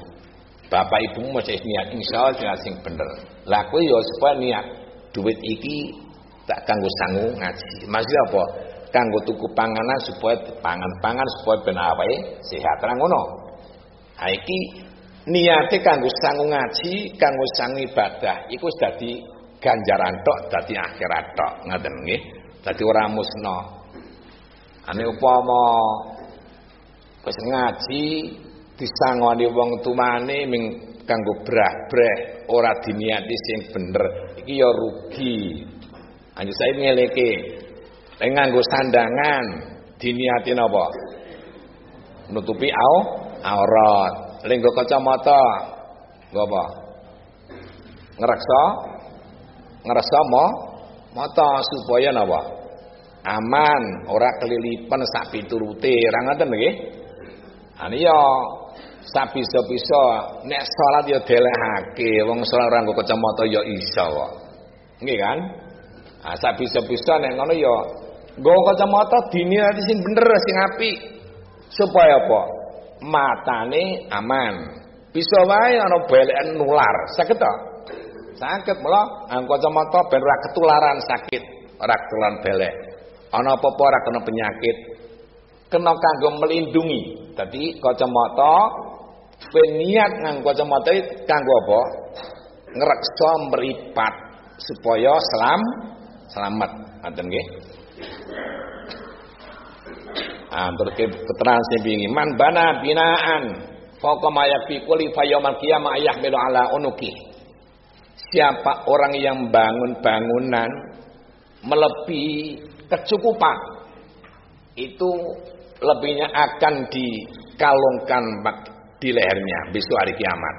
Bapak ibu masih niat insya Allah sing bener. Kowe ya supaya niat duit iki tak kanggo sangu ngaji. Maksudnya apa? Kanggo tuku panganan supaya pangan-pangan supaya ben awake sehat. Ra ngono. Ha iki niate kanggo sangu ngaji kanggo sangu ibadah iku wis dadi ganjaran tok dadi akhirat tok. Ngoten nggih? Dadi ora musna ane upama Wis ngaji disangoni wong tumane ming kanggo brah-breh ora diniati sing bener iki ya rugi. Anjir saya ngeleke nek nganggo sandangan diniati napa? Nutupi au aurat. Lenggo kacamata nggo apa? Ngreksa ngreksa mo mata supaya napa? Aman, ora kelilipan sak piturute. Ra ngoten nggih? Ane ya sak bisa-bisa nek salat ya delehake, wong salat ora nggo kacamata ya iso kok. Nggih kan? Ah sak bisa-bisa nek ngono ya nggo kacamata diniati sing bener sing apik. Supaya apa? Matane aman. Bisa wae ana belekan nular. Saged to? Saged mula nganggo kacamata ben ora ketularan sakit, ora ketularan belek. Ana apa-apa ora kena penyakit, kena kanggo melindungi. Dadi kacamata kowe niat nganggo kacamata kanggo apa? Ngreksa mripat supaya selam selamat. Ngoten nggih. Ah, terus keterangan bingi man bana binaan fauqa ma yakfi kulli fa yaumil qiyamah yahmilu ala unuki. Siapa orang yang bangun bangunan melebihi kecukupan itu lebihnya akan dikalungkan di lehernya besok hari kiamat.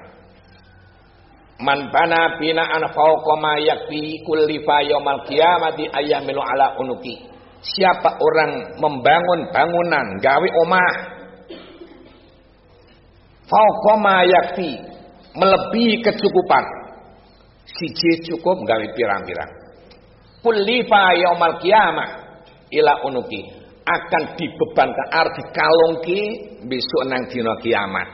Man bana binaan fawqa ma yakfi kulli fa yaumal qiyamati ayyamilu ala unuki. Siapa orang membangun bangunan gawe omah fawqa ma yakfi melebihi kecukupan. Siji cukup gawe pirang-pirang. Kulli fa yaumal qiyamah ila unuki akan dibebankan ar dikalungke besok nang dina kiamat.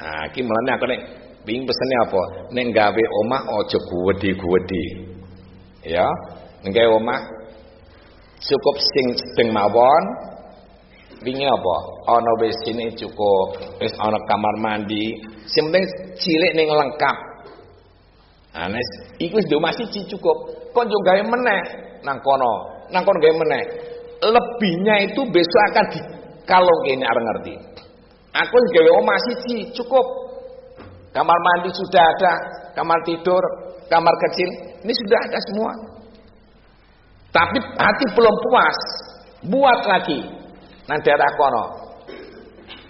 Nah, iki mulane aku nek pengin pesene apa? Nek gawe omah aja guwedi-guwedi. Ya, nggawe omah cukup sing sedeng mawon. Wingi apa? Ana WC-ne cukup, wis ana kamar mandi. Sing penting cilik ning lengkap. Anes, iku wis omah siji cukup. Kok yo gawe meneh nang kono. Nang kono gawe meneh. Lebihnya itu besok akan dikalongke ini arep ngerti. Aku gawe omah siji cukup. Kamar mandi sudah ada, kamar tidur, kamar kecil, ini sudah ada semua. Tapi hati belum puas. Buat lagi. Nanti ada kono.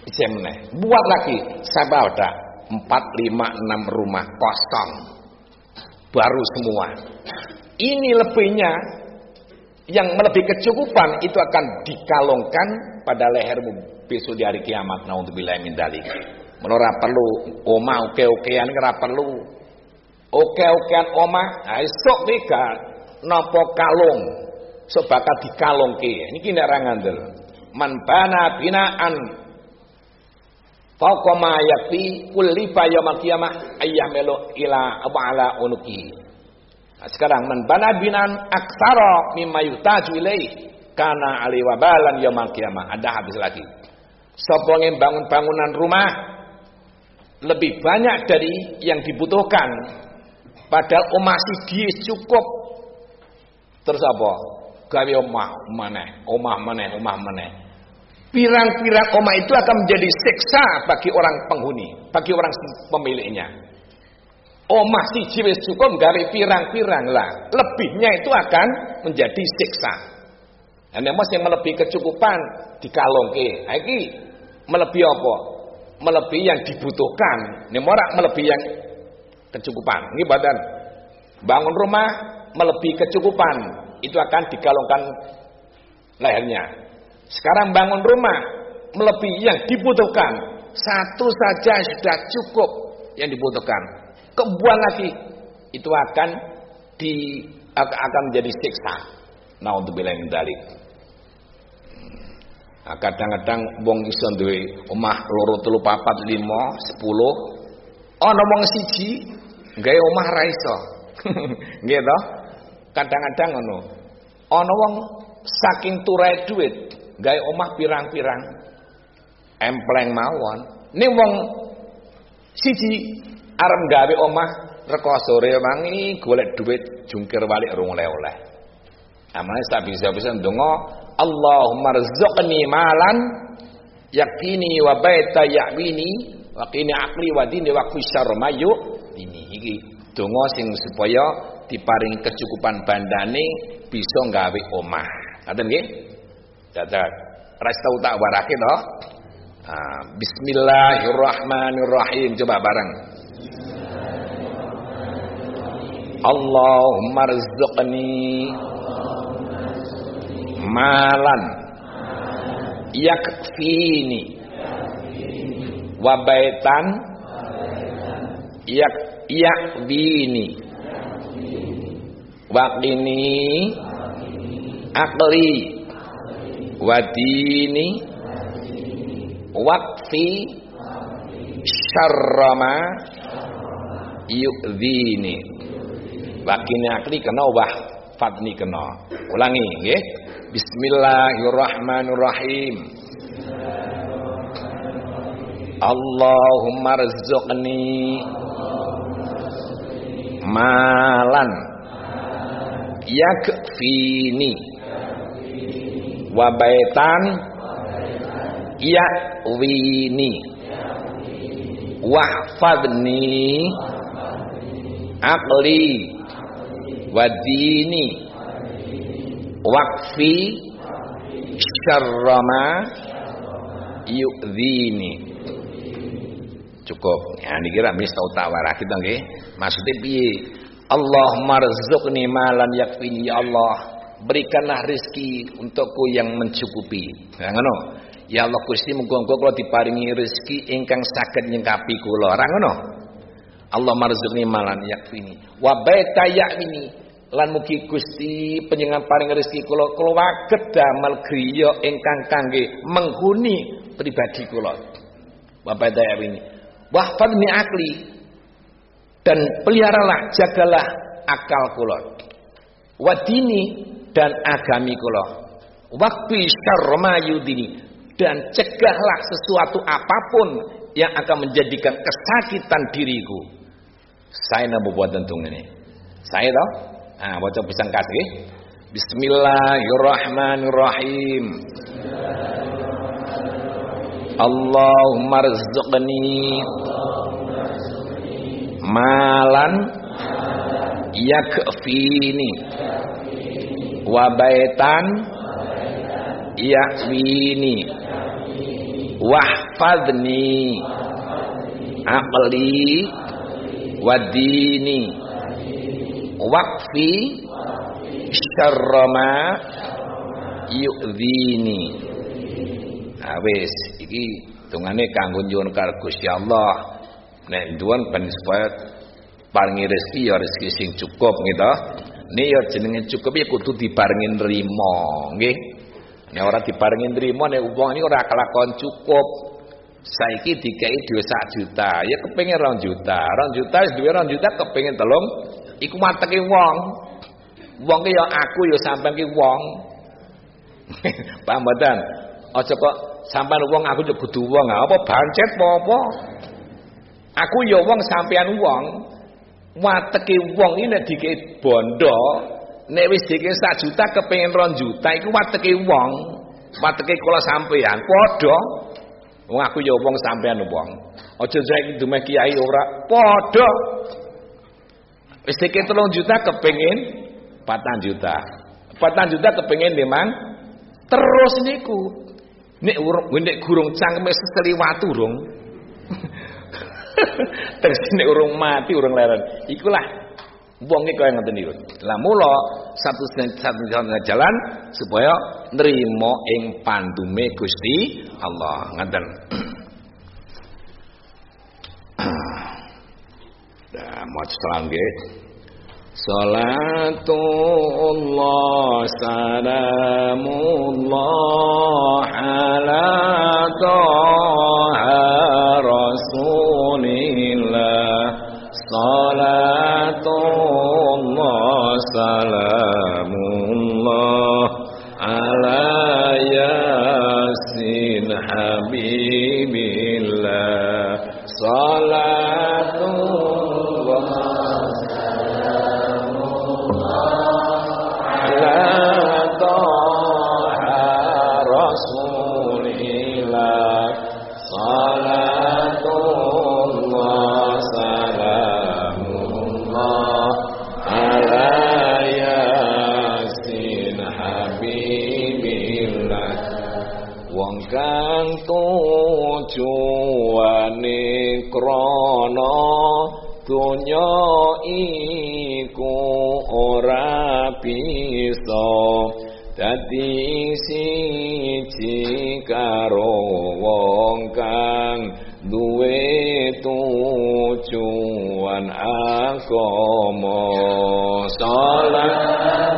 Isemne. Buat lagi. Saya ada empat, lima, enam rumah kosong. Baru semua. Ini lebihnya yang melebihi kecukupan itu akan dikalungkan pada lehermu besok di hari kiamat. Nah untuk min dalik. Menora perlu oma oke-okean ora perlu. Oke-okean oma, nah esok mega napa kalung so bakal dikalungke niki nek ra ngandel man bana binaan fauqa ma yakfi kullifa yaumil qiyamah ila ala unuki nah, sekarang man bana binaan aksara mimma yutaju ilaih kana ali wabalan ada habis lagi sapa bangun bangunan rumah lebih banyak dari yang dibutuhkan padahal masih dia cukup Terus apa? Gawe omah maneh, omah maneh, omah maneh. Pirang-pirang omah itu akan menjadi siksa bagi orang penghuni, bagi orang pemiliknya. Omah si wis cukup gawe pirang-pirang lah. Lebihnya itu akan menjadi siksa. Dan yang yang melebihi kecukupan dikalongke. Iki melebihi apa? Melebihi yang dibutuhkan. Ini morak melebihi yang kecukupan. Ini badan bangun rumah melebihi kecukupan itu akan digalungkan lehernya. Sekarang bangun rumah melebihi yang dibutuhkan satu saja sudah cukup yang dibutuhkan. Kebuang lagi itu akan di akan menjadi siksa. Nah untuk bilang dalik. Nah, kadang-kadang wong iso duwe omah loro telu papat lima sepuluh ana wong siji gawe omah ra iso. *laughs* Nggih Kadang-kadang ngono. Ana wong saking turai duit, gawe omah pirang-pirang. Empleng mawon. Ning wong siji arep gawe omah reko sore wangi golek duit jungkir balik rung oleh-oleh. Amane tak bisa-bisa ndonga Allahumma rzuqni malan yakini wa baita ya'wini wa qini aqli wa dini wa kusar mayu ini iki donga sing supaya diparingi kecukupan bandane bisa nggawe omah. Ngoten nggih? Dadak ras tau tak warake to. Ah, bismillahirrahmanirrahim coba bareng. Allahumma rizqni malan yakfini wa baitan yak yakbini waqini akli wadini waqfi syarrama yu'dhini waqini akli kena wah fatni kena. Ulangi nggih. Bismillahirrahmanirrahim. Allahumma rizqni malan yakfini wa baitan yakwini wahfadni aqli wa dini waqfi. Syarrama. Yu'dhini. Cukup. Ya niki ra mis tau tak warah kita nggih. Maksudnya piye? Allah marzuqni malan yakfini ya Allah. Berikanlah rizki untukku yang mencukupi. Ya ngono. Ya Allah Gusti muga-muga kula diparingi rezeki ingkang saged nyengkapi kula. Ora ngono? Allah marzuqni malan yakfini wa baita yakfini lan mugi Gusti panjenengan paring rezeki kula kula waget damel griya ingkang kangge menghuni pribadi kula. Wa baita yakfini wahfadni akli. Dan peliharalah jagalah akal kula. Wadini dan agami kula. Waktu syarma yudini. Dan cegahlah sesuatu apa pun yang akan menjadikan kesakitan diriku. Saya nak buat tentung ini. Saya tahu ah baca pisang kasih. Bismillahirrahmanirrahim. Allahumma rizqni malan yakfini wa baitan yakwini wahfadni aqli wadini waqfi syarrama yu'dhini. Nah wis iki dungane kanggo nyuwun karo Gusti Allah. Nek duwan ben supaya paringi rezeki ya rezeki sing cukup gitu ini ya jenenge cukup ya kudu diparingi nrimo nggih. Nek ora diparingi nrimo nek wong ini ora kelakon cukup. Saiki dikai dua sak juta ya kepengin rong juta. Rong juta wis duwe rong juta kepengin telung iku mateke wong. Wong ya aku ya sampean ki wong. *laughs* Paham mboten? Aja kok sampean wong aku yo kudu wong. Apa bancet apa aku ya wong sampean wong. Wateke wong iki nek dike bondo nek wis dike sak juta kepengin ron juta iku wateke wong. Wateke kula sampean. Padha. Wong aku ya wong sampean wong. Aja saiki dumeh kiai ora. Padha wis dike 3 juta kepengin 4 juta 4 juta kepengin memang terus niku nek urung nek gurung cangkeme seseliwatu rung *laughs* Terus nek urung mati urung leren. Ikulah wong iki kaya ngoten niku. Lah mula satu satu jalan supaya nrimo ing pandume Gusti Allah. Ngoten. *clears throat* Dah mau salam nggih. Salatullah salamullah ala taha donya iku ora bisa dadi siji karo wong kang duwe tujuan agama. Salatullah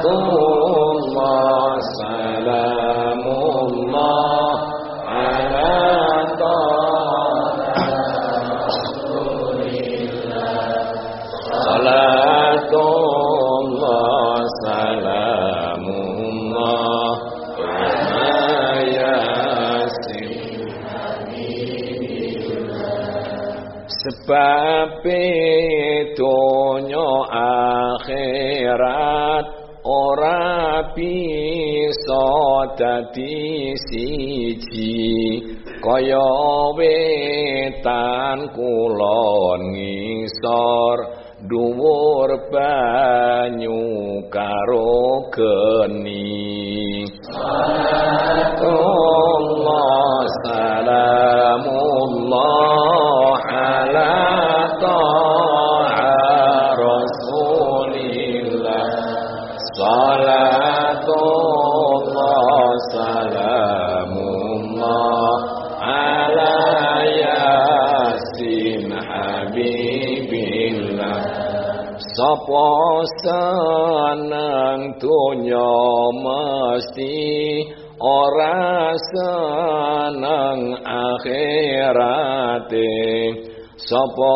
dadi siji kaya wetan kulon ngisor Sapa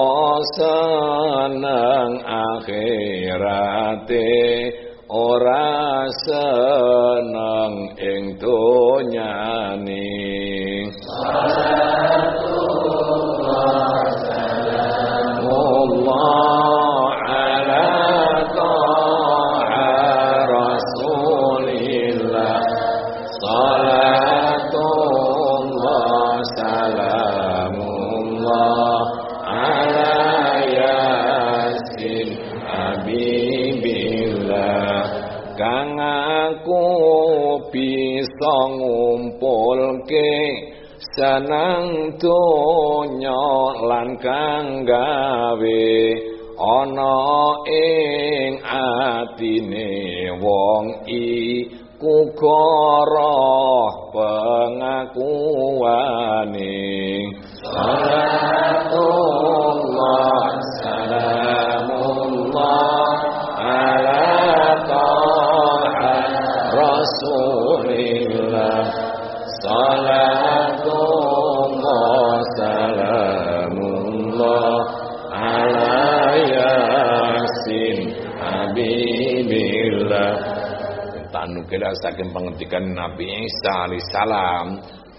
alaihissalam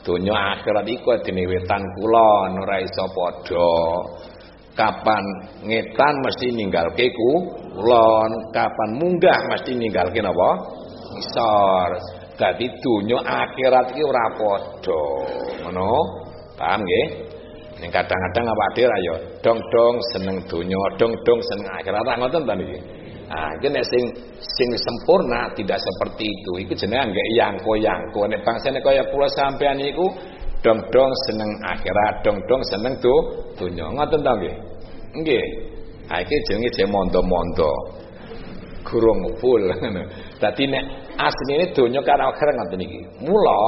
donya akhirat iku dene wetan kula ora iso padha. Kapan ngetan mesti ninggalke kulon kapan munggah mesti ninggalke napa? Isor dadi donya akhirat iki ora padha. Ngono? Paham nggih? Ning kadang-kadang awak dhewe ayo dong-dong seneng donya dong-dong seneng akhirat. Ora ngoten ta niki Ah, iki nek sing sing sempurna tidak seperti itu. Iku jenenge anggek yangko-yangko. Nek bangsane kaya kula sampean iku dong-dong seneng akhirat, dong-dong seneng do donya. Ngoten ta nggih? Nggih. Ha iki jenenge jenenge mondo-mondo. Gurung full *laughs* ngono. Dadi nek asline donya karo akhirat ngoten iki. Mula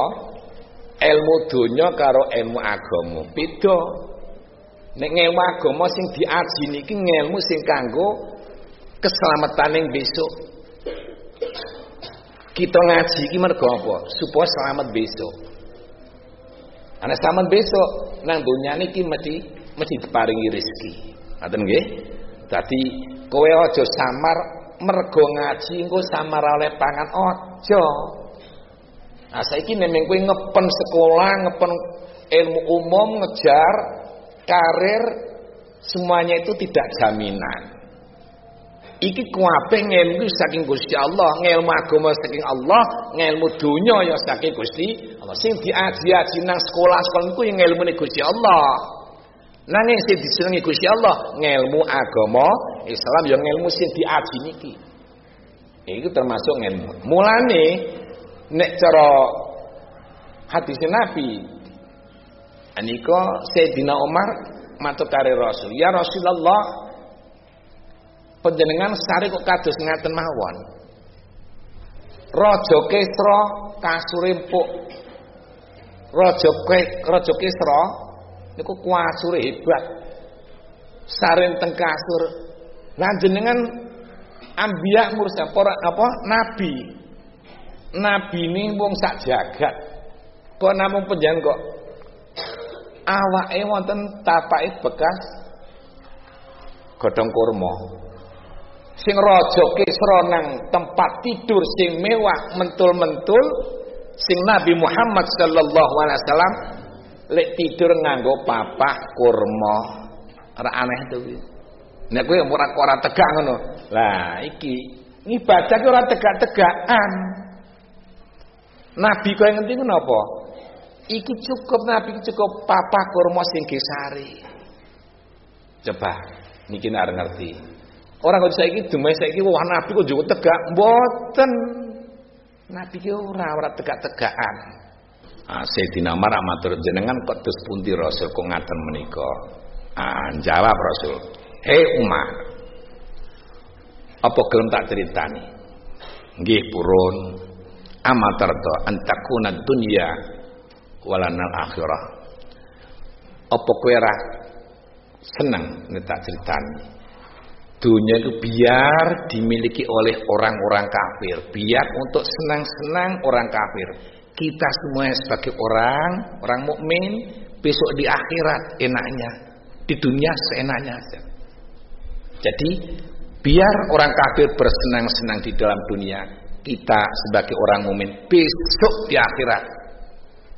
ilmu donya karo ilmu agama beda. Nek ilmu agama sing diaji niki ilmu sing kanggo keselamatan yang besok. Kita ngaji iki mergo apa? Supaya selamat besok. Ana selamat besok nang dunia niki mesti mesti diparingi rezeki. Ngoten nggih? Dadi kowe aja samar mergo ngaji engko samar oleh pangan aja. Nah saiki nemeng kowe ngepen sekolah ngepen ilmu umum ngejar karir semuanya itu tidak jaminan Iki kuwape ngelmu saking Gusti Allah, ngelmu agama saking Allah, ngelmu dunya ya saking Gusti Allah. Sing diaji-aji nang sekolah-sekolah niku ya ngelmune Gusti Allah. Nanging sing disenengi Gusti Allah, ngelmu agama Islam ya ngelmu sing diaji niki. Iku termasuk ngelmu. Mulane nek cara hadis Nabi anika Sayyidina Umar matur kare Rasul, "Ya Rasulullah, panjenengan sari kok kados ngaten mawon. Raja Kesra kasure empuk. Raja Raja Kesra niku kuasure hebat. Saren teng kasur. Lah jenengan ambiya mursa para apa nabi. Nabi ini wong sak jagat. Kok namung panjenengan kok awake wonten tapake bekas godhong kurma sing raja Kisra nang tempat tidur sing mewah mentul-mentul sing Nabi Muhammad sallallahu alaihi wasallam lek tidur nganggo papah kurma. Ora aneh to kuwi nek kowe ora ora tegak ngono. Lah iki ibadah ki ora tegak-tegakan. Nabi kowe ngerti ku iku cukup Nabi cukup papah kurma sing gesari coba niki nek ngerti Orang kok saiki demai saiki wah nabi kok juga tegak, mboten. Nabi ki ora ora tegak-tegakan. Ah Sayyidina Umar matur jenengan kok terus pundi Rasul kok ngaten menika? Ah jawab Rasul, "Hei Umar, apa gelem tak critani?" Nggih purun. Amatarto antakuna dunya walanal akhirah. Apa kowe ora seneng nek tak critani? Dunia itu biar dimiliki oleh orang-orang kafir, biar untuk senang-senang orang kafir. Kita semua sebagai orang, orang mukmin besok di akhirat enaknya, di dunia seenaknya saja. Jadi Biar orang kafir bersenang-senang di dalam dunia, kita sebagai orang mukmin besok di akhirat.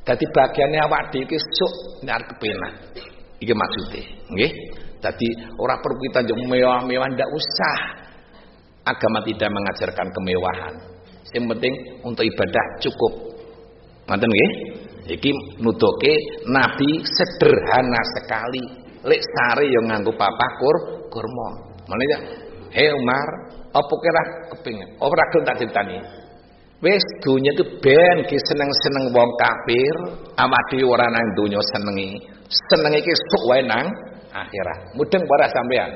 Jadi bagiannya awak dhewe iki sok nyar kepenak. Iki maksudnya, nggih. Jadi orang perlu kita mewah-mewah ndak usah. Agama tidak mengajarkan kemewahan. Yang penting untuk ibadah cukup. Ngoten nggih? Iki nutuke Nabi sederhana sekali. Lek sare yang nganggo papah kur kurma. Mane ya, "Hei Umar, apa kira kepingin? Ora gelem tak critani." Wis dunya itu ben ki seneng-seneng wong kafir, amati ora nang donya senengi. Senenge iki sok wae nang akhirat. Mudeng para sampean.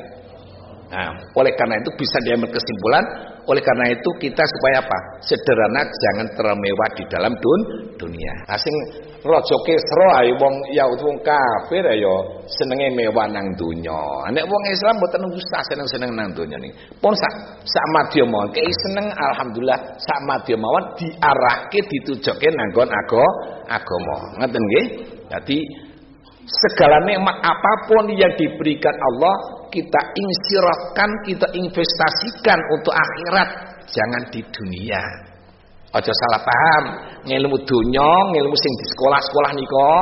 Nah, oleh karena itu bisa diambil kesimpulan, oleh karena itu kita supaya apa? Sederhana jangan terlalu mewah di dalam dun dunia. Asing raja Kisra ayo wong ya wong kafir ayo senenge mewah nang dunya. Nek wong Islam mboten usah seneng-seneng nang dunya nih. Pun sak sak madya mawon kei seneng alhamdulillah sak madya mawon diarahke ditujoke nanggon ago agama. Ngeten nggih? Jadi segala nikmat apa pun yang diberikan Allah kita insirahkan, kita investasikan untuk akhirat, jangan di dunia. Aja salah paham, ngilmu dunia, ngilmu sing di sekolah-sekolah niko,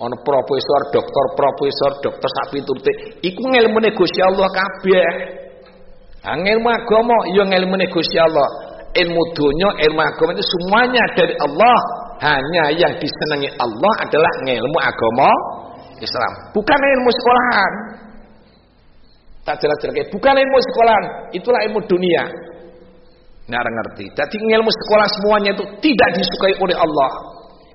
ana profesor, doktor, profesor, dokter sak piturute, iku ngilmune Gusti Allah kabeh. Ah ilmu agama ya ngilmune Gusti Allah. Ilmu dunia, ilmu agama itu semuanya dari Allah. Hanya yang disenangi Allah adalah ilmu agama Islam, bukan ilmu sekolahan. Tak jelas-jelas bukan ilmu sekolahan, itulah ilmu dunia. Nggak ngerti. Jadi ilmu sekolah semuanya itu tidak disukai oleh Allah.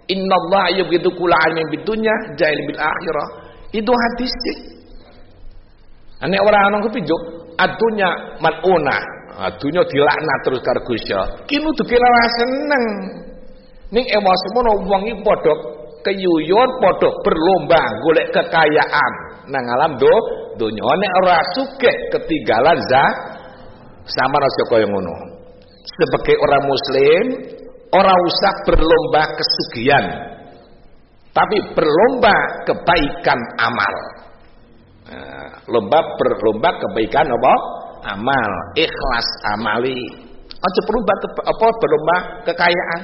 Inna Allah yubghidu kula alimin bidunya jahil bil akhirah. Itu hadis sih. Ane orang orang kepijuk adunya maluna. Adunya dilaknat terus karo Gusti Kinu dikira seneng. Ning emosi wong iki padha keyuyon padha berlomba golek kekayaan. Nang alam do donya nek ora sugih ketinggalan za sama rasa kaya ngono. Sebagai orang muslim orang usah berlomba kesugihan tapi berlomba kebaikan amal. Nah, lomba berlomba kebaikan apa? Amal ikhlas amali. Aja berlomba apa berlomba kekayaan